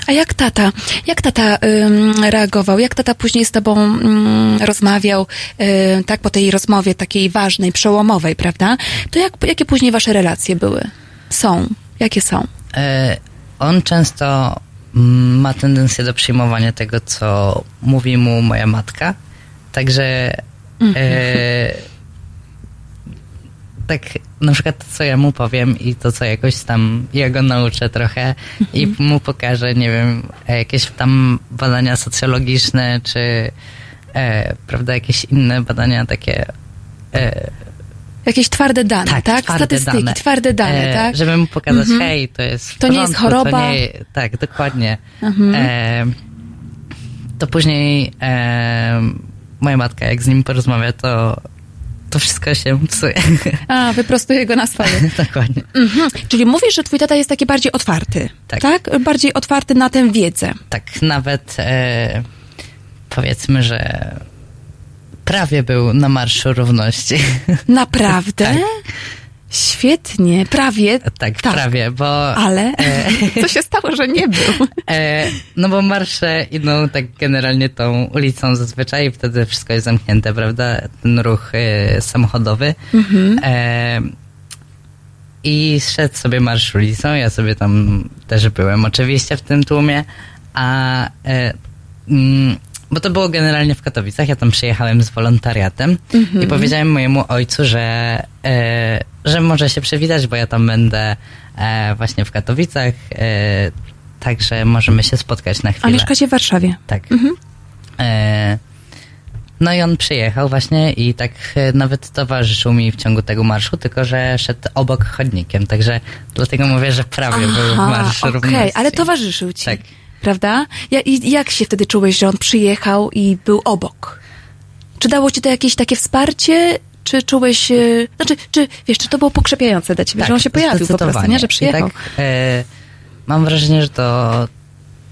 A jak tata, jak tata ym, reagował? Jak tata później z tobą ym, rozmawiał, y, tak, po tej rozmowie takiej ważnej, przełomowej, prawda? To jak, jakie później wasze relacje były? Są. Jakie są? E, on często mm, ma tendencję do przyjmowania tego, co mówi mu moja matka. Także e, tak na przykład to, co ja mu powiem i to, co jakoś tam ja go nauczę trochę i mu pokażę, nie wiem, e, jakieś tam badania socjologiczne, czy e, prawda, jakieś inne badania takie e, Jakieś twarde dane, tak? Tak, twarde Statystyki, dane. twarde dane, E, tak? Żeby mu pokazać, Mhm. hej, to jest To nie jest choroba. Nie, tak, dokładnie. Mhm. E, to później e, moja matka, jak z nim porozmawia, to, to wszystko się psuje. A, wyprostuje go na swoje. *laughs* dokładnie. Mhm. Czyli mówisz, że twój tata jest taki bardziej otwarty, tak? Bardziej otwarty na tę wiedzę. Tak, nawet e, powiedzmy, że prawie był na Marszu Równości. Naprawdę? *laughs* Tak. Świetnie, prawie. Tak, prawie, bo... Ale? E, *laughs* Co się stało, że nie był? *laughs* E, no bo marsze idą tak generalnie tą ulicą zazwyczaj i wtedy wszystko jest zamknięte, prawda? Ten ruch e, samochodowy. Mhm. E, I szedł sobie marsz ulicą, ja sobie tam też byłem oczywiście w tym tłumie, a e, mm, bo to było generalnie w Katowicach, ja tam przyjechałem z wolontariatem Mhm. i powiedziałem mojemu ojcu, że, e, że może się przywitać, bo ja tam będę e, właśnie w Katowicach, e, także możemy się spotkać na A chwilę. mieszkacie w Warszawie? Tak. Mhm. E, no i on przyjechał właśnie i tak e, nawet towarzyszył mi w ciągu tego marszu, tylko że szedł obok chodnikiem, także dlatego mówię, że prawie był marsz okej, równości. ale towarzyszył ci. Tak. Prawda? Ja, I jak się wtedy czułeś, że on przyjechał i był obok? Czy dało ci to jakieś takie wsparcie? Czy czułeś, e, znaczy, czy wiesz, czy to było pokrzepiające dla ciebie, że on się pojawił po prostu, nie, Tak, że przyjechał? Tak, e, mam wrażenie, że to,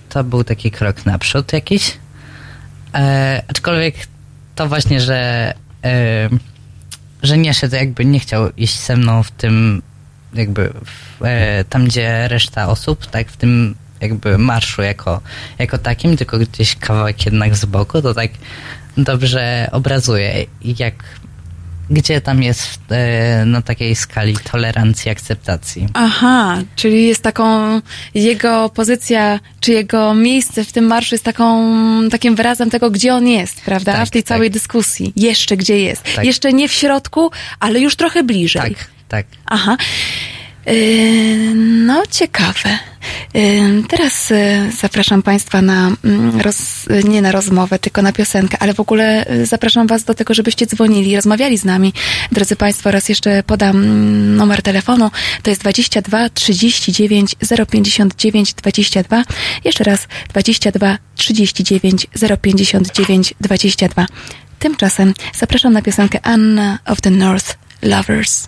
to był taki krok naprzód jakiś. E, aczkolwiek to właśnie, że, że nie szedł, jakby nie chciał iść ze mną w tym, jakby w, e, tam, gdzie reszta osób, tak, w tym jakby marszu jako, jako takim, tylko gdzieś kawałek jednak z boku, to tak dobrze obrazuje, jak gdzie tam jest e, na takiej skali tolerancji, akceptacji. Aha, czyli jest taką, jego pozycja, czy jego miejsce w tym marszu jest taką, takim wyrazem tego, gdzie on jest, prawda? Tak, w tej tak. całej dyskusji. Jeszcze gdzie jest. Tak. Jeszcze nie w środku, ale już trochę bliżej. Tak, tak. Aha. Yy, No, ciekawe. Teraz yy, zapraszam Państwa na, mm, roz, nie na rozmowę, tylko na piosenkę, ale w ogóle yy, zapraszam Was do tego, żebyście dzwonili rozmawiali z nami. Drodzy Państwo, raz jeszcze podam mm, numer telefonu. To jest 22 39 059 22. Jeszcze raz 22 39 059 22. Tymczasem zapraszam na piosenkę Anna of the North Lovers.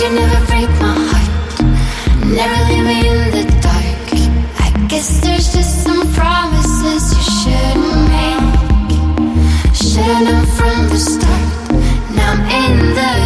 you never break my heart. Never leave me in the dark. I guess there's just some promises you shouldn't make. Should've known from the start. Now I'm in the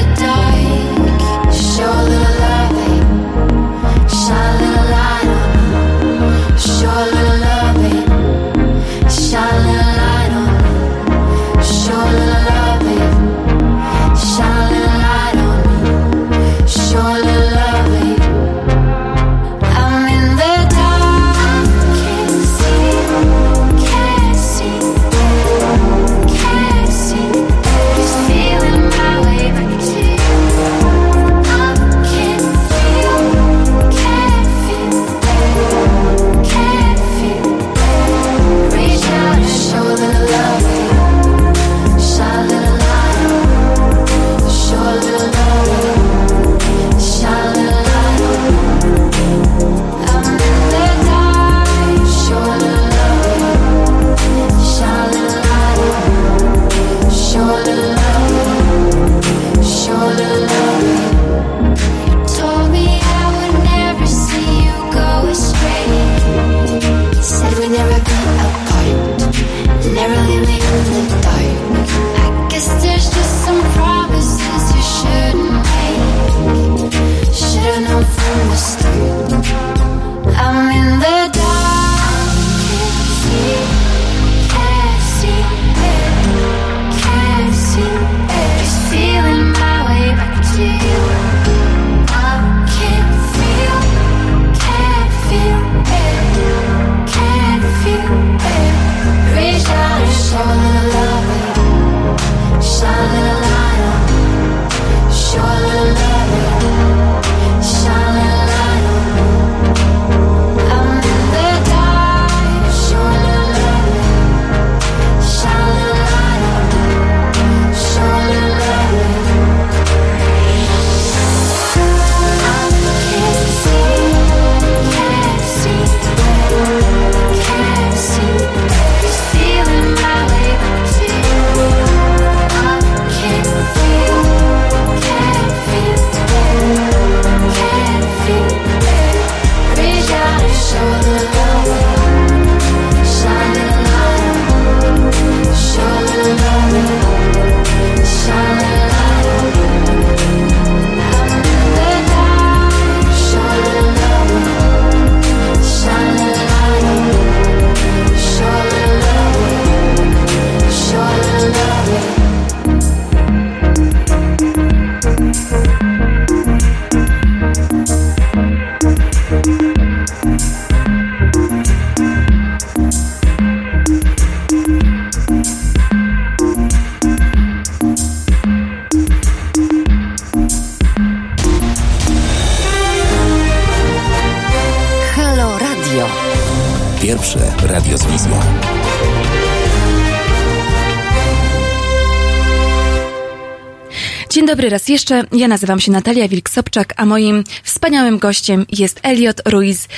dobry raz jeszcze. Ja nazywam się Natalia Wilk-Sobczak, a moim wspaniałym gościem jest Elliot Ruiz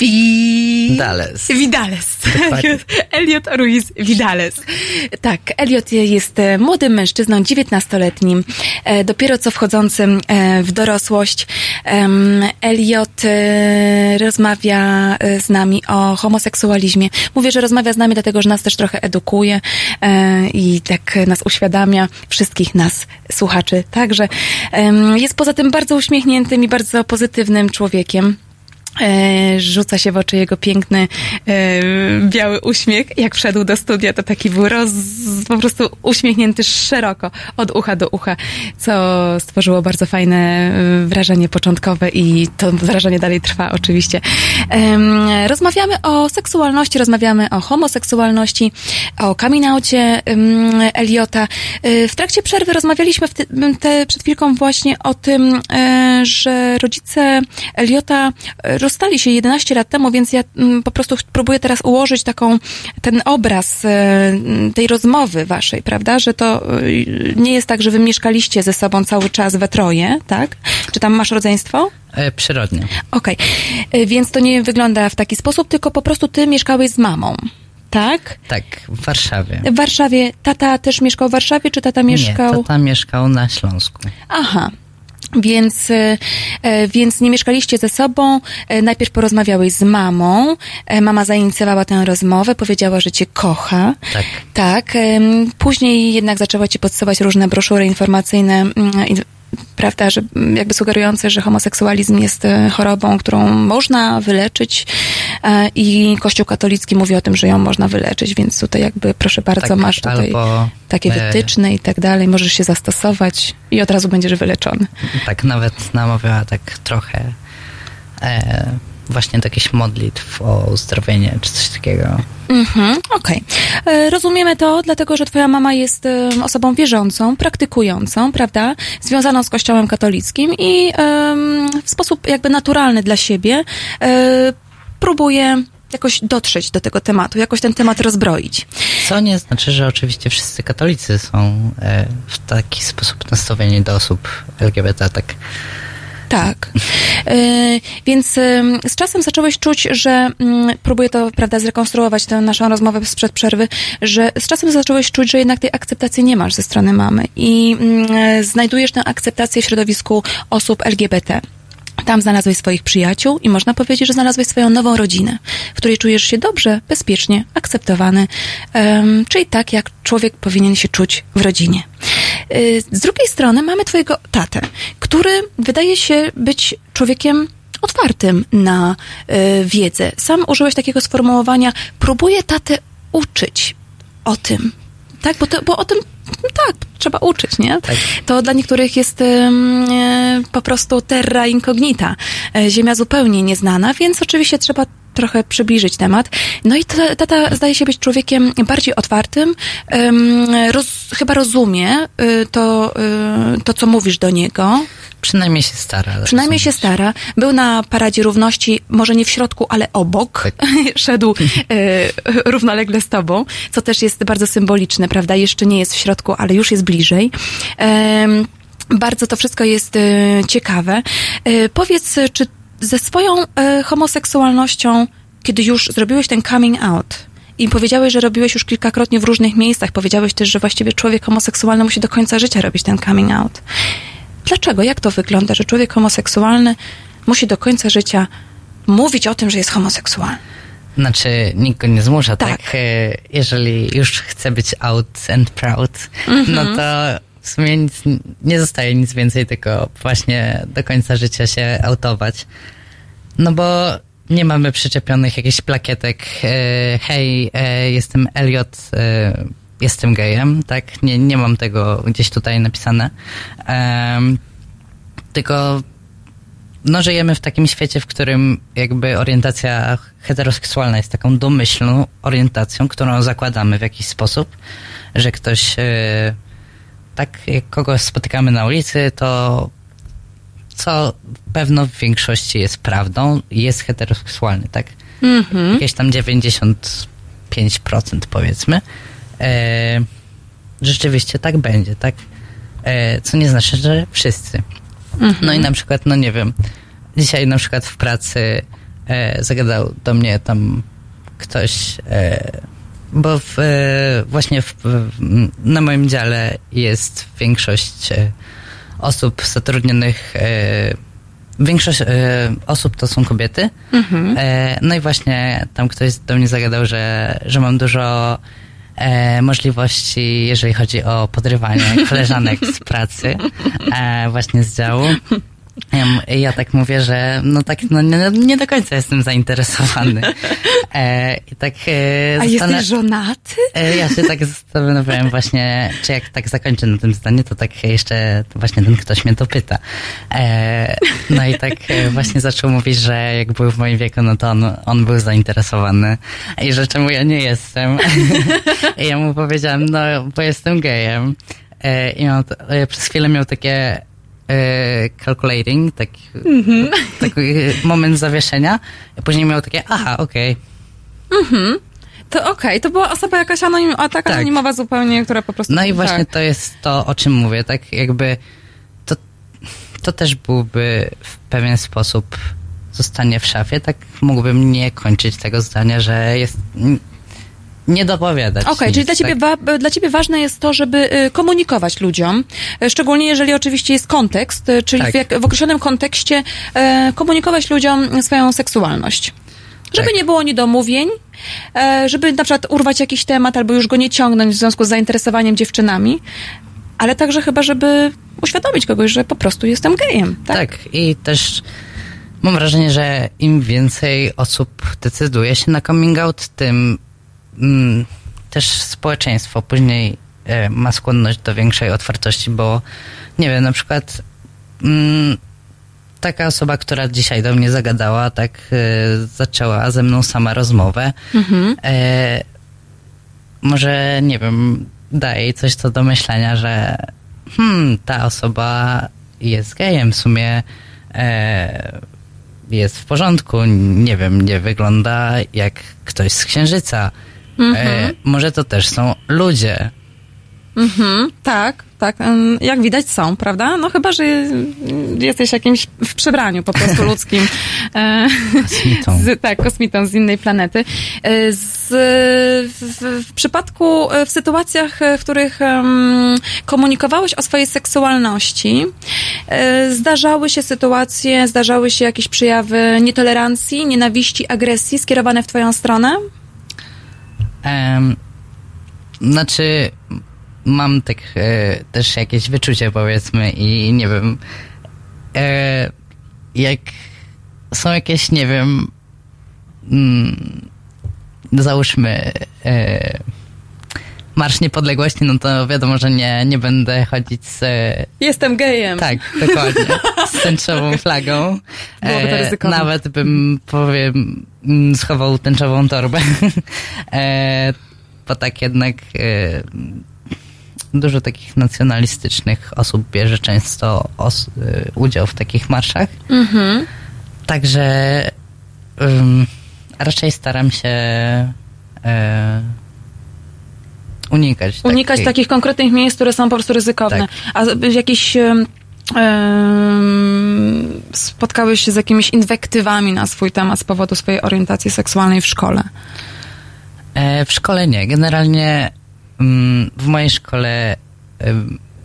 Vidales. Vidales. Elliot *laughs* Ruiz Vidales. Tak, Elliot jest e, młodym mężczyzną, 19-letnim, e, dopiero co wchodzącym e, w dorosłość. Em, Elliot e, rozmawia e, z nami o homoseksualizmie. Mówię, że rozmawia z nami, dlatego że nas też trochę edukuje e, i tak nas uświadamia, wszystkich nas słuchaczy także. Jest poza tym bardzo uśmiechniętym i bardzo pozytywnym człowiekiem. E, Rzuca się w oczy jego piękny, e, biały uśmiech. Jak wszedł do studia, to taki był roz, po prostu uśmiechnięty szeroko, od ucha do ucha, co stworzyło bardzo fajne e, wrażenie początkowe i to wrażenie dalej trwa oczywiście. Rozmawiamy o seksualności, rozmawiamy o homoseksualności, o coming outie em, Eliota. W trakcie przerwy rozmawialiśmy ty, te, przed chwilką właśnie o tym, że rodzice Eliota rozstali się 11 lat temu, więc ja mm, po prostu próbuję teraz ułożyć taką, ten obraz e, tej rozmowy waszej, prawda, że to e, nie jest tak, że wy mieszkaliście ze sobą cały czas we troje, tak? Czy tam masz rodzeństwo? E, przyrodnie. Okej, E, więc to nie wygląda w taki sposób, tylko po prostu ty mieszkałeś z mamą, tak? Tak, w Warszawie. W Warszawie. Tata też mieszkał w Warszawie, czy tata mieszkał? Nie, tata mieszkał na Śląsku. Aha. Więc, e, e, więc nie mieszkaliście ze sobą, e, najpierw porozmawiałeś z mamą, mama zainicjowała tę rozmowę, powiedziała, że cię kocha. Tak. Tak, później jednak zaczęła ci podsyłać różne broszury informacyjne, mm, prawda, że mm, jakby sugerujące, że homoseksualizm jest e, chorobą, którą można wyleczyć e, i Kościół katolicki mówi o tym, że ją można wyleczyć, więc tutaj jakby proszę bardzo, Tak, masz tutaj takie wytyczne i tak dalej, możesz się zastosować i od razu będziesz wyleczony. Tak nawet namawiała tak trochę e, właśnie do jakichś modlitw o uzdrowienie czy coś takiego. Mhm, okej. E, Rozumiemy to, dlatego że twoja mama jest osobą wierzącą, praktykującą, prawda? Związaną z Kościołem katolickim i w sposób jakby naturalny dla siebie e, próbuje jakoś dotrzeć do tego tematu, jakoś ten temat rozbroić. Co nie znaczy, że oczywiście wszyscy katolicy są e, w taki sposób nastawieni do osób LGBT, tak. Tak. E, więc e, z czasem zacząłeś czuć, że mm, próbuję to, prawda, zrekonstruować tę naszą rozmowę sprzed przerwy, że z czasem zacząłeś czuć, że jednak tej akceptacji nie masz ze strony mamy i mm, e, znajdujesz tę akceptację w środowisku osób LGBT. Tam znalazłeś swoich przyjaciół i można powiedzieć, że znalazłeś swoją nową rodzinę, w której czujesz się dobrze, bezpiecznie, akceptowany, czyli tak, jak człowiek powinien się czuć w rodzinie. Y, Z drugiej strony mamy twojego tatę, który wydaje się być człowiekiem otwartym na y, wiedzę. Sam użyłeś takiego sformułowania, próbuję tatę uczyć o tym. Tak, bo, to, bo o tym tak, trzeba uczyć, nie? To dla niektórych jest e, po prostu terra incognita, ziemia zupełnie nieznana, więc oczywiście trzeba trochę przybliżyć temat. No i tata, zdaje się być człowiekiem bardziej otwartym, ym, roz, chyba rozumie y, to, y, to, co mówisz do niego. Przynajmniej się stara. Przynajmniej się stara. Był na Paradzie Równości, może nie w środku, ale obok. *laughs* Szedł e, równolegle z tobą, co też jest bardzo symboliczne, prawda? Jeszcze nie jest w środku, ale już jest bliżej. Em, bardzo to wszystko jest e, ciekawe. E, powiedz, czy ze swoją e, homoseksualnością, kiedy już zrobiłeś ten coming out, i powiedziałeś, że robiłeś już kilkakrotnie w różnych miejscach. Powiedziałeś też, że właściwie człowiek homoseksualny musi do końca życia robić ten coming out. Dlaczego? Jak to wygląda, że człowiek homoseksualny musi do końca życia mówić o tym, że jest homoseksualny? Znaczy, nikt go nie zmusza, tak? Tak. E, Jeżeli już chce być out and proud, Mhm. no to w sumie nic, nie zostaje nic więcej, tylko właśnie do końca życia się autować. No bo nie mamy przyczepionych jakichś plakietek, e, hej, e, jestem Elliot, e, jestem gejem, tak? Nie, nie mam tego gdzieś tutaj napisane. Tylko no, żyjemy w takim świecie, w którym jakby orientacja heteroseksualna jest taką domyślną orientacją, którą zakładamy w jakiś sposób, że ktoś, e, tak jak kogoś spotykamy na ulicy, to co pewno w większości jest prawdą, jest heteroseksualny, tak? Mhm. Jakieś tam 95% powiedzmy. E, rzeczywiście tak będzie, tak? E, co nie znaczy, że wszyscy. Mhm. No i na przykład, no nie wiem, dzisiaj na przykład w pracy e, zagadał do mnie tam ktoś, e, bo w, e, właśnie w, na moim dziale jest większość e, osób zatrudnionych, e, większość osób to są kobiety. Mhm. No i właśnie tam ktoś do mnie zagadał, że, że mam dużo możliwości, jeżeli chodzi o podrywanie *laughs* koleżanek z pracy, właśnie z działu. Ja tak mówię, że no tak no nie, nie do końca jestem zainteresowany. *laughs* E, I tak e, A jesteś żonaty? E, Ja się tak zastanawiałem właśnie, czy jak tak zakończę na tym zdaniu, to tak jeszcze właśnie ten ktoś mnie to pyta. E, no i tak e, właśnie zaczął mówić, że jak był w moim wieku, no to on, on był zainteresowany i że czemu ja nie jestem. *laughs* I ja mu powiedziałem, no bo jestem gejem. E, I on e, przez chwilę miał takie calculating, taki, Mhm. taki moment zawieszenia, a później miał takie, aha, okej. Mhm. To okej, to była osoba jakaś anonim, a taka Tak. anonimowa zupełnie, która po prostu... No i właśnie tak. to jest to, o czym mówię, tak jakby to, to też byłby w pewien sposób zostanie w szafie, tak mógłbym nie kończyć tego zdania, że jest nie dopowiadać. Okej, nic, czyli dla ciebie, tak? wa- dla ciebie ważne jest to, żeby y, komunikować ludziom, y, szczególnie jeżeli oczywiście jest kontekst, czyli Tak. w, jak, w określonym kontekście y, komunikować ludziom swoją seksualność. Żeby Tak. nie było niedomówień, e, żeby na przykład urwać jakiś temat albo już go nie ciągnąć w związku z zainteresowaniem dziewczynami, ale także chyba, żeby uświadomić kogoś, że po prostu jestem gejem. Tak? Tak, i też mam wrażenie, że im więcej osób decyduje się na coming out, tym mm, też społeczeństwo później e, ma skłonność do większej otwartości, bo nie wiem, na przykład mm, taka osoba, która dzisiaj do mnie zagadała, tak e, zaczęła ze mną sama rozmowę. Mhm. E, może, nie wiem, daje jej coś co do myślenia, że hmm, ta osoba jest gejem, w sumie jest w porządku, nie wiem, nie wygląda jak ktoś z księżyca. E, Mhm. może to też są ludzie. Mhm, tak, tak. Jak widać są, prawda? No chyba, że jesteś jakimś w przebraniu po prostu *laughs* ludzkim. E, Kosmitą. Z, tak, kosmitą z innej planety. E, Z, w, w przypadku, e, w sytuacjach, e, w których em, komunikowałeś o swojej seksualności, e, zdarzały się sytuacje, zdarzały się jakieś przejawy nietolerancji, nienawiści, agresji skierowane w twoją stronę? Em, znaczy, mam tak e, też jakieś wyczucie, powiedzmy, i nie wiem, e, jak są jakieś, nie wiem, mm, załóżmy, e, Marsz Niepodległości, no to wiadomo, że nie, nie będę chodzić z... E, Jestem gejem. tak, dokładnie. Z tęczową flagą. Byłoby to ryzykowne. Nawet bym, powiem, mm, schował tęczową torbę. *laughs* e, bo tak jednak e, dużo takich nacjonalistycznych osób bierze często e, udział w takich marszach. Mhm. Także ym, raczej staram się e, unikać. Unikać takich- takich konkretnych miejsc, które są po prostu ryzykowne. Tak. A jakieś spotkałeś się z jakimiś inwektywami na swój temat z powodu swojej orientacji seksualnej w szkole? E, w szkole nie. Generalnie mm, w mojej szkole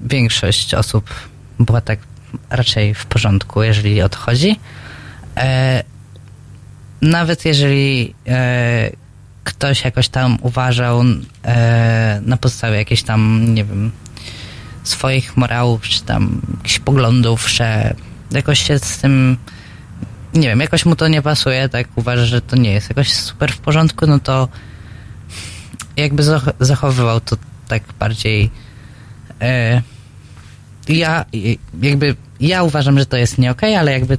większość osób była tak raczej w porządku, jeżeli o to chodzi. E, nawet jeżeli e, ktoś jakoś tam uważał e, na podstawie jakichś tam, nie wiem, swoich morałów, czy tam jakichś poglądów, że jakoś się z tym, nie wiem, jakoś mu to nie pasuje, tak uważa, że to nie jest jakoś super w porządku, no to jakby zach- zachowywał to tak bardziej e, ja jakby ja uważam, że to jest nie okej, ale jakby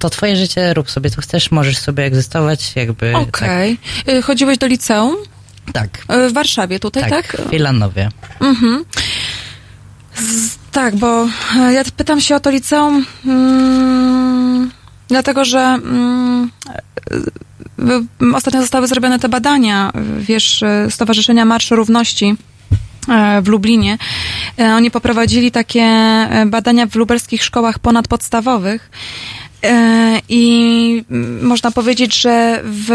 to twoje życie, rób sobie co chcesz, możesz sobie egzystować, jakby Okej. Y, Chodziłeś do liceum? tak, Y, W Warszawie tutaj, tak, tak? tak w Wilanowie. Mhm. Z, Tak, bo e, ja pytam się o to liceum, mm, dlatego że mm, ostatnio zostały zrobione te badania, wiesz, Stowarzyszenia Marsz Równości w Lublinie. Oni poprowadzili takie badania w lubelskich szkołach ponadpodstawowych. E, I mm, można powiedzieć, że w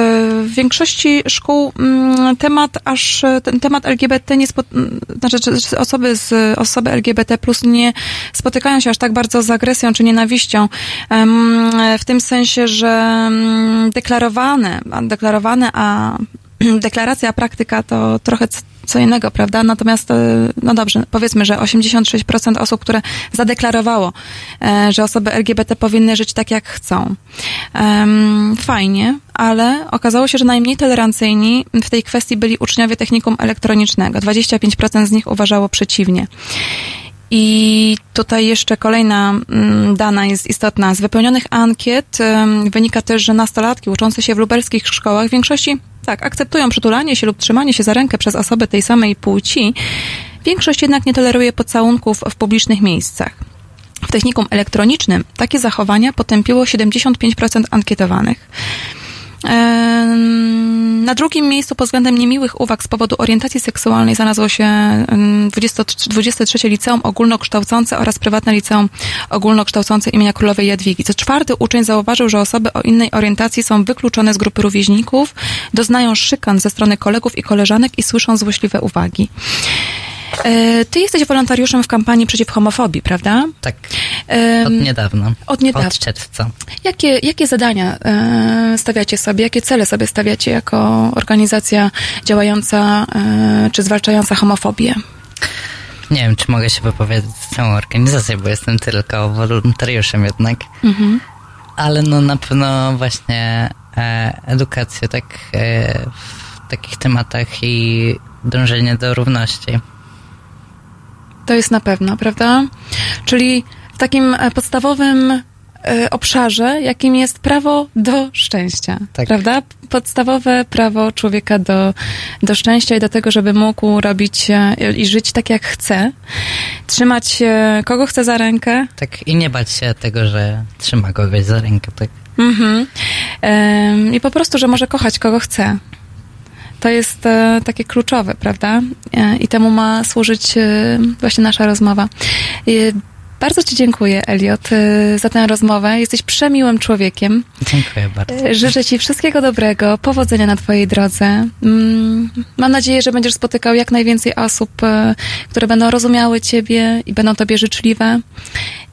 większości szkół mm, temat aż ten temat LGBT nie mm, znaczy czy- czy osoby z osoby LGBT plus nie spotykają się aż tak bardzo z agresją czy nienawiścią. W tym sensie, że mm, deklarowane, a deklarowane, a *clears throat* deklaracja, praktyka to trochę co innego, prawda? Natomiast, e, no dobrze, powiedzmy, że 86% osób, które zadeklarowało, e, że osoby LGBT powinny żyć tak, jak chcą. Fajnie, ale okazało się, że najmniej tolerancyjni w tej kwestii byli uczniowie technikum elektronicznego. 25% z nich uważało przeciwnie. I tutaj jeszcze kolejna mm, dana jest istotna. Z wypełnionych ankiet wynika też, że nastolatki uczące się w lubelskich szkołach w większości tak, akceptują przytulanie się lub trzymanie się za rękę przez osoby tej samej płci. Większość jednak nie toleruje pocałunków w publicznych miejscach. W technikum elektronicznym takie zachowania potępiło 75% ankietowanych. Na drugim miejscu pod względem niemiłych uwag z powodu orientacji seksualnej znalazło się em, 20 23 Liceum Ogólnokształcące oraz prywatne Liceum Ogólnokształcące imienia Królowej Jadwigi. Co czwarty uczeń zauważył, że osoby o innej orientacji są wykluczone z grupy rówieśników, doznają szykan ze strony kolegów i koleżanek i słyszą złośliwe uwagi. E, Ty jesteś wolontariuszem w kampanii przeciw homofobii, prawda? Tak, od niedawna. Od niedawna. Od czerwca. Jakie, jakie zadania e, stawiacie sobie, jakie cele sobie stawiacie jako organizacja działająca e, czy zwalczająca homofobię? Nie wiem, czy mogę się wypowiedzieć za całą organizację, bo jestem tylko wolontariuszem jednak. Mhm. Ale no na pewno właśnie edukację tak w takich tematach i dążenie do równości. To jest na pewno, prawda? Czyli w takim e, podstawowym e, obszarze, jakim jest prawo do szczęścia, Tak. prawda? Podstawowe prawo człowieka do, do szczęścia i do tego, żeby mógł robić e, i żyć tak, jak chce, trzymać kogo chce za rękę, Tak i nie bać się tego, że trzyma kogoś za rękę. Tak. Mhm. I po prostu, że może kochać kogo chce. To jest e, takie kluczowe, prawda? E, I temu ma służyć e, właśnie nasza rozmowa. Bardzo Ci dziękuję, Eliot, za tę rozmowę. Jesteś przemiłym człowiekiem. Dziękuję bardzo. Życzę Ci wszystkiego dobrego, powodzenia na Twojej drodze. Mm, Mam nadzieję, że będziesz spotykał jak najwięcej osób, które będą rozumiały Ciebie i będą Tobie życzliwe.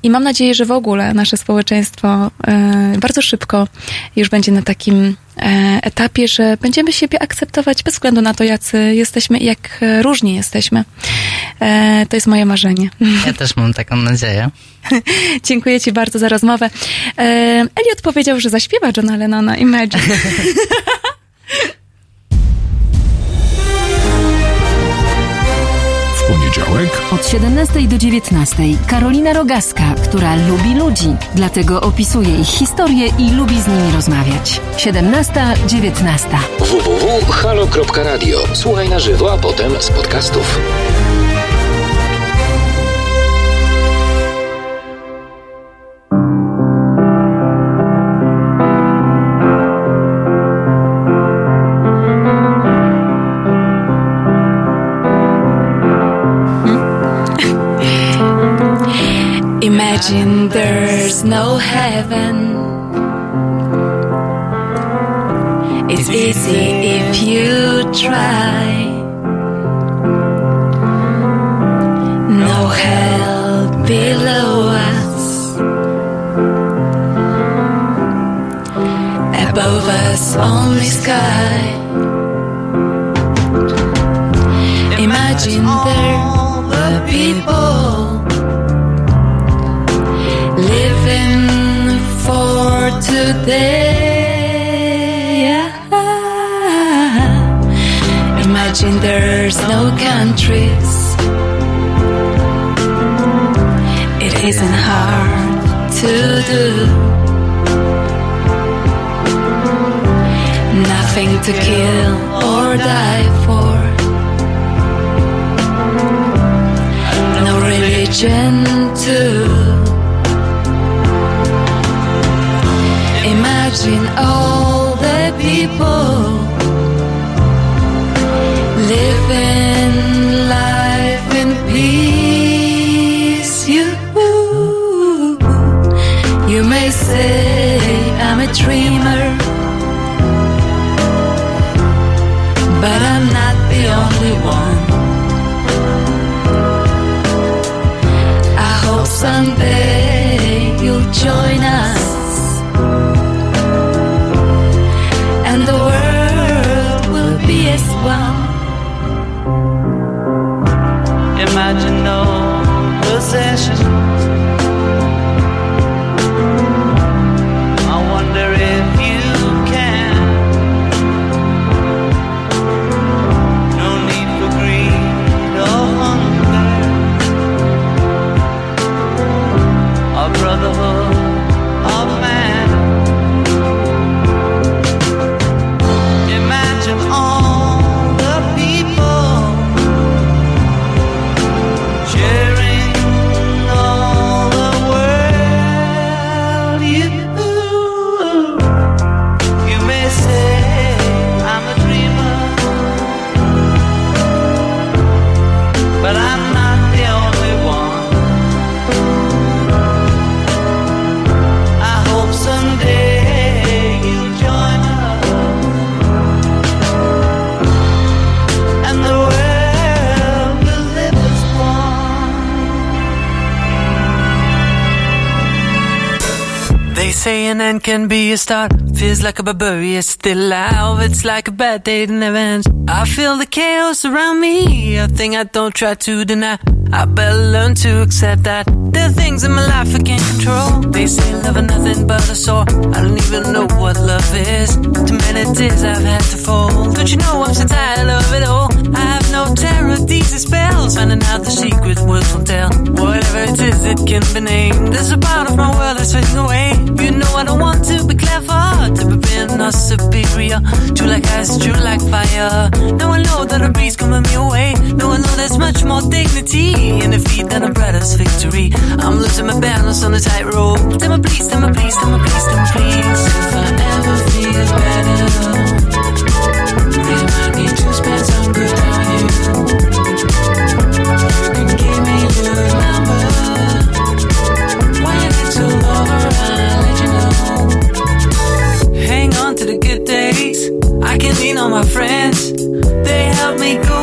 I mam nadzieję, że w ogóle nasze społeczeństwo bardzo szybko już będzie na takim etapie, że będziemy siebie akceptować bez względu na to, jacy jesteśmy i jak e, różni jesteśmy. E, To jest moje marzenie. Ja też mam taką nadzieję. *laughs* Dziękuję Ci bardzo za rozmowę. E, Elliot powiedział, że zaśpiewa Johna Lennona Imagine. *laughs* W poniedziałek Od 17 do 19 Karolina Rogaska, która lubi ludzi, dlatego opisuje ich historię i lubi z nimi rozmawiać. 17-19. www.halo.radio. Słuchaj na żywo, a potem z podcastów. Imagine there's no heaven. It's easy if you try. No hell below us. Above us, only sky. Imagine there were people Imagine there's no countries. It isn't hard to do. Nothing to kill or die for. No religion gentle. Imagine all the people living life in peace. You, you may say I'm a dreamer, but I'm not the only one. I hope someday you'll join us. Can be a start. Feels like a barbarian still alive. It's like a bad day that never ends. I feel the chaos around me. A thing I don't try to deny. I better learn to accept that there are things in my life I can't control. They say love is nothing but a sore. I don't even know what love is. Too many tears I've had to fold. Don't you know I'm so tired of it all? No terror, these spells. Finding out the secret words won't tell. Whatever it is, it can be named. There's a part of my world that's fading away. You know I don't want to be clever, to be being or superior. True like ice, true like fire. Now I know that a breeze coming me away. Now I know there's much more dignity in defeat than a brother's victory. I'm losing my balance on the tightrope. Tell me please, tell me please, tell me please, tell me please. If I ever feel better, friends. They help me going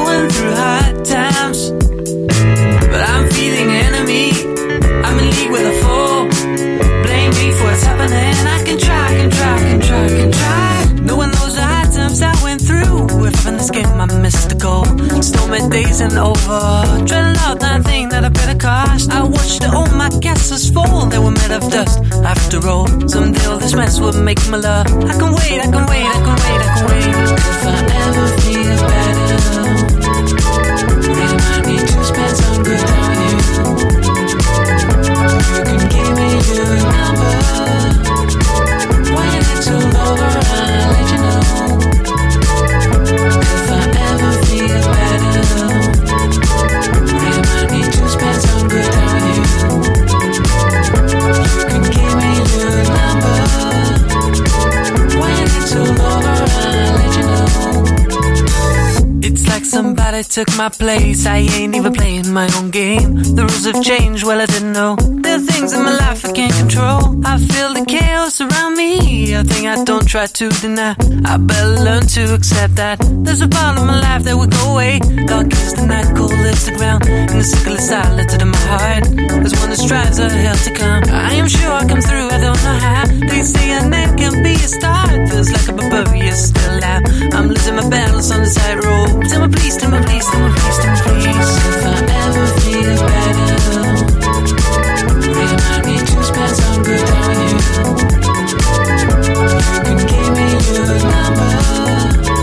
Stormy days and over. Dreading out that thing that I better cost. I watched all my castles fall. They were made of dust. After all, someday all this mess will make me love. I can wait, I can wait, I can wait, I can wait. If I ever feel better. Remind me to spend some good on somebody took my place. I ain't even playing my own game. The rules have changed, well, I didn't know. There are things in my life I can't control. I feel the chaos around me, a thing I don't try to deny. I better learn to accept that. There's a part of my life that will go away. Dark is the night, cold lifts the ground, and the sickle is silent in my heart. There's one that strives a hell to come. I am sure I'll come through, I don't know how. They say a man can be a star, it feels like a you still out. I'm losing my battles on the side road. Tell me please, tell me please, tell me please, tell me please. If I ever feel better.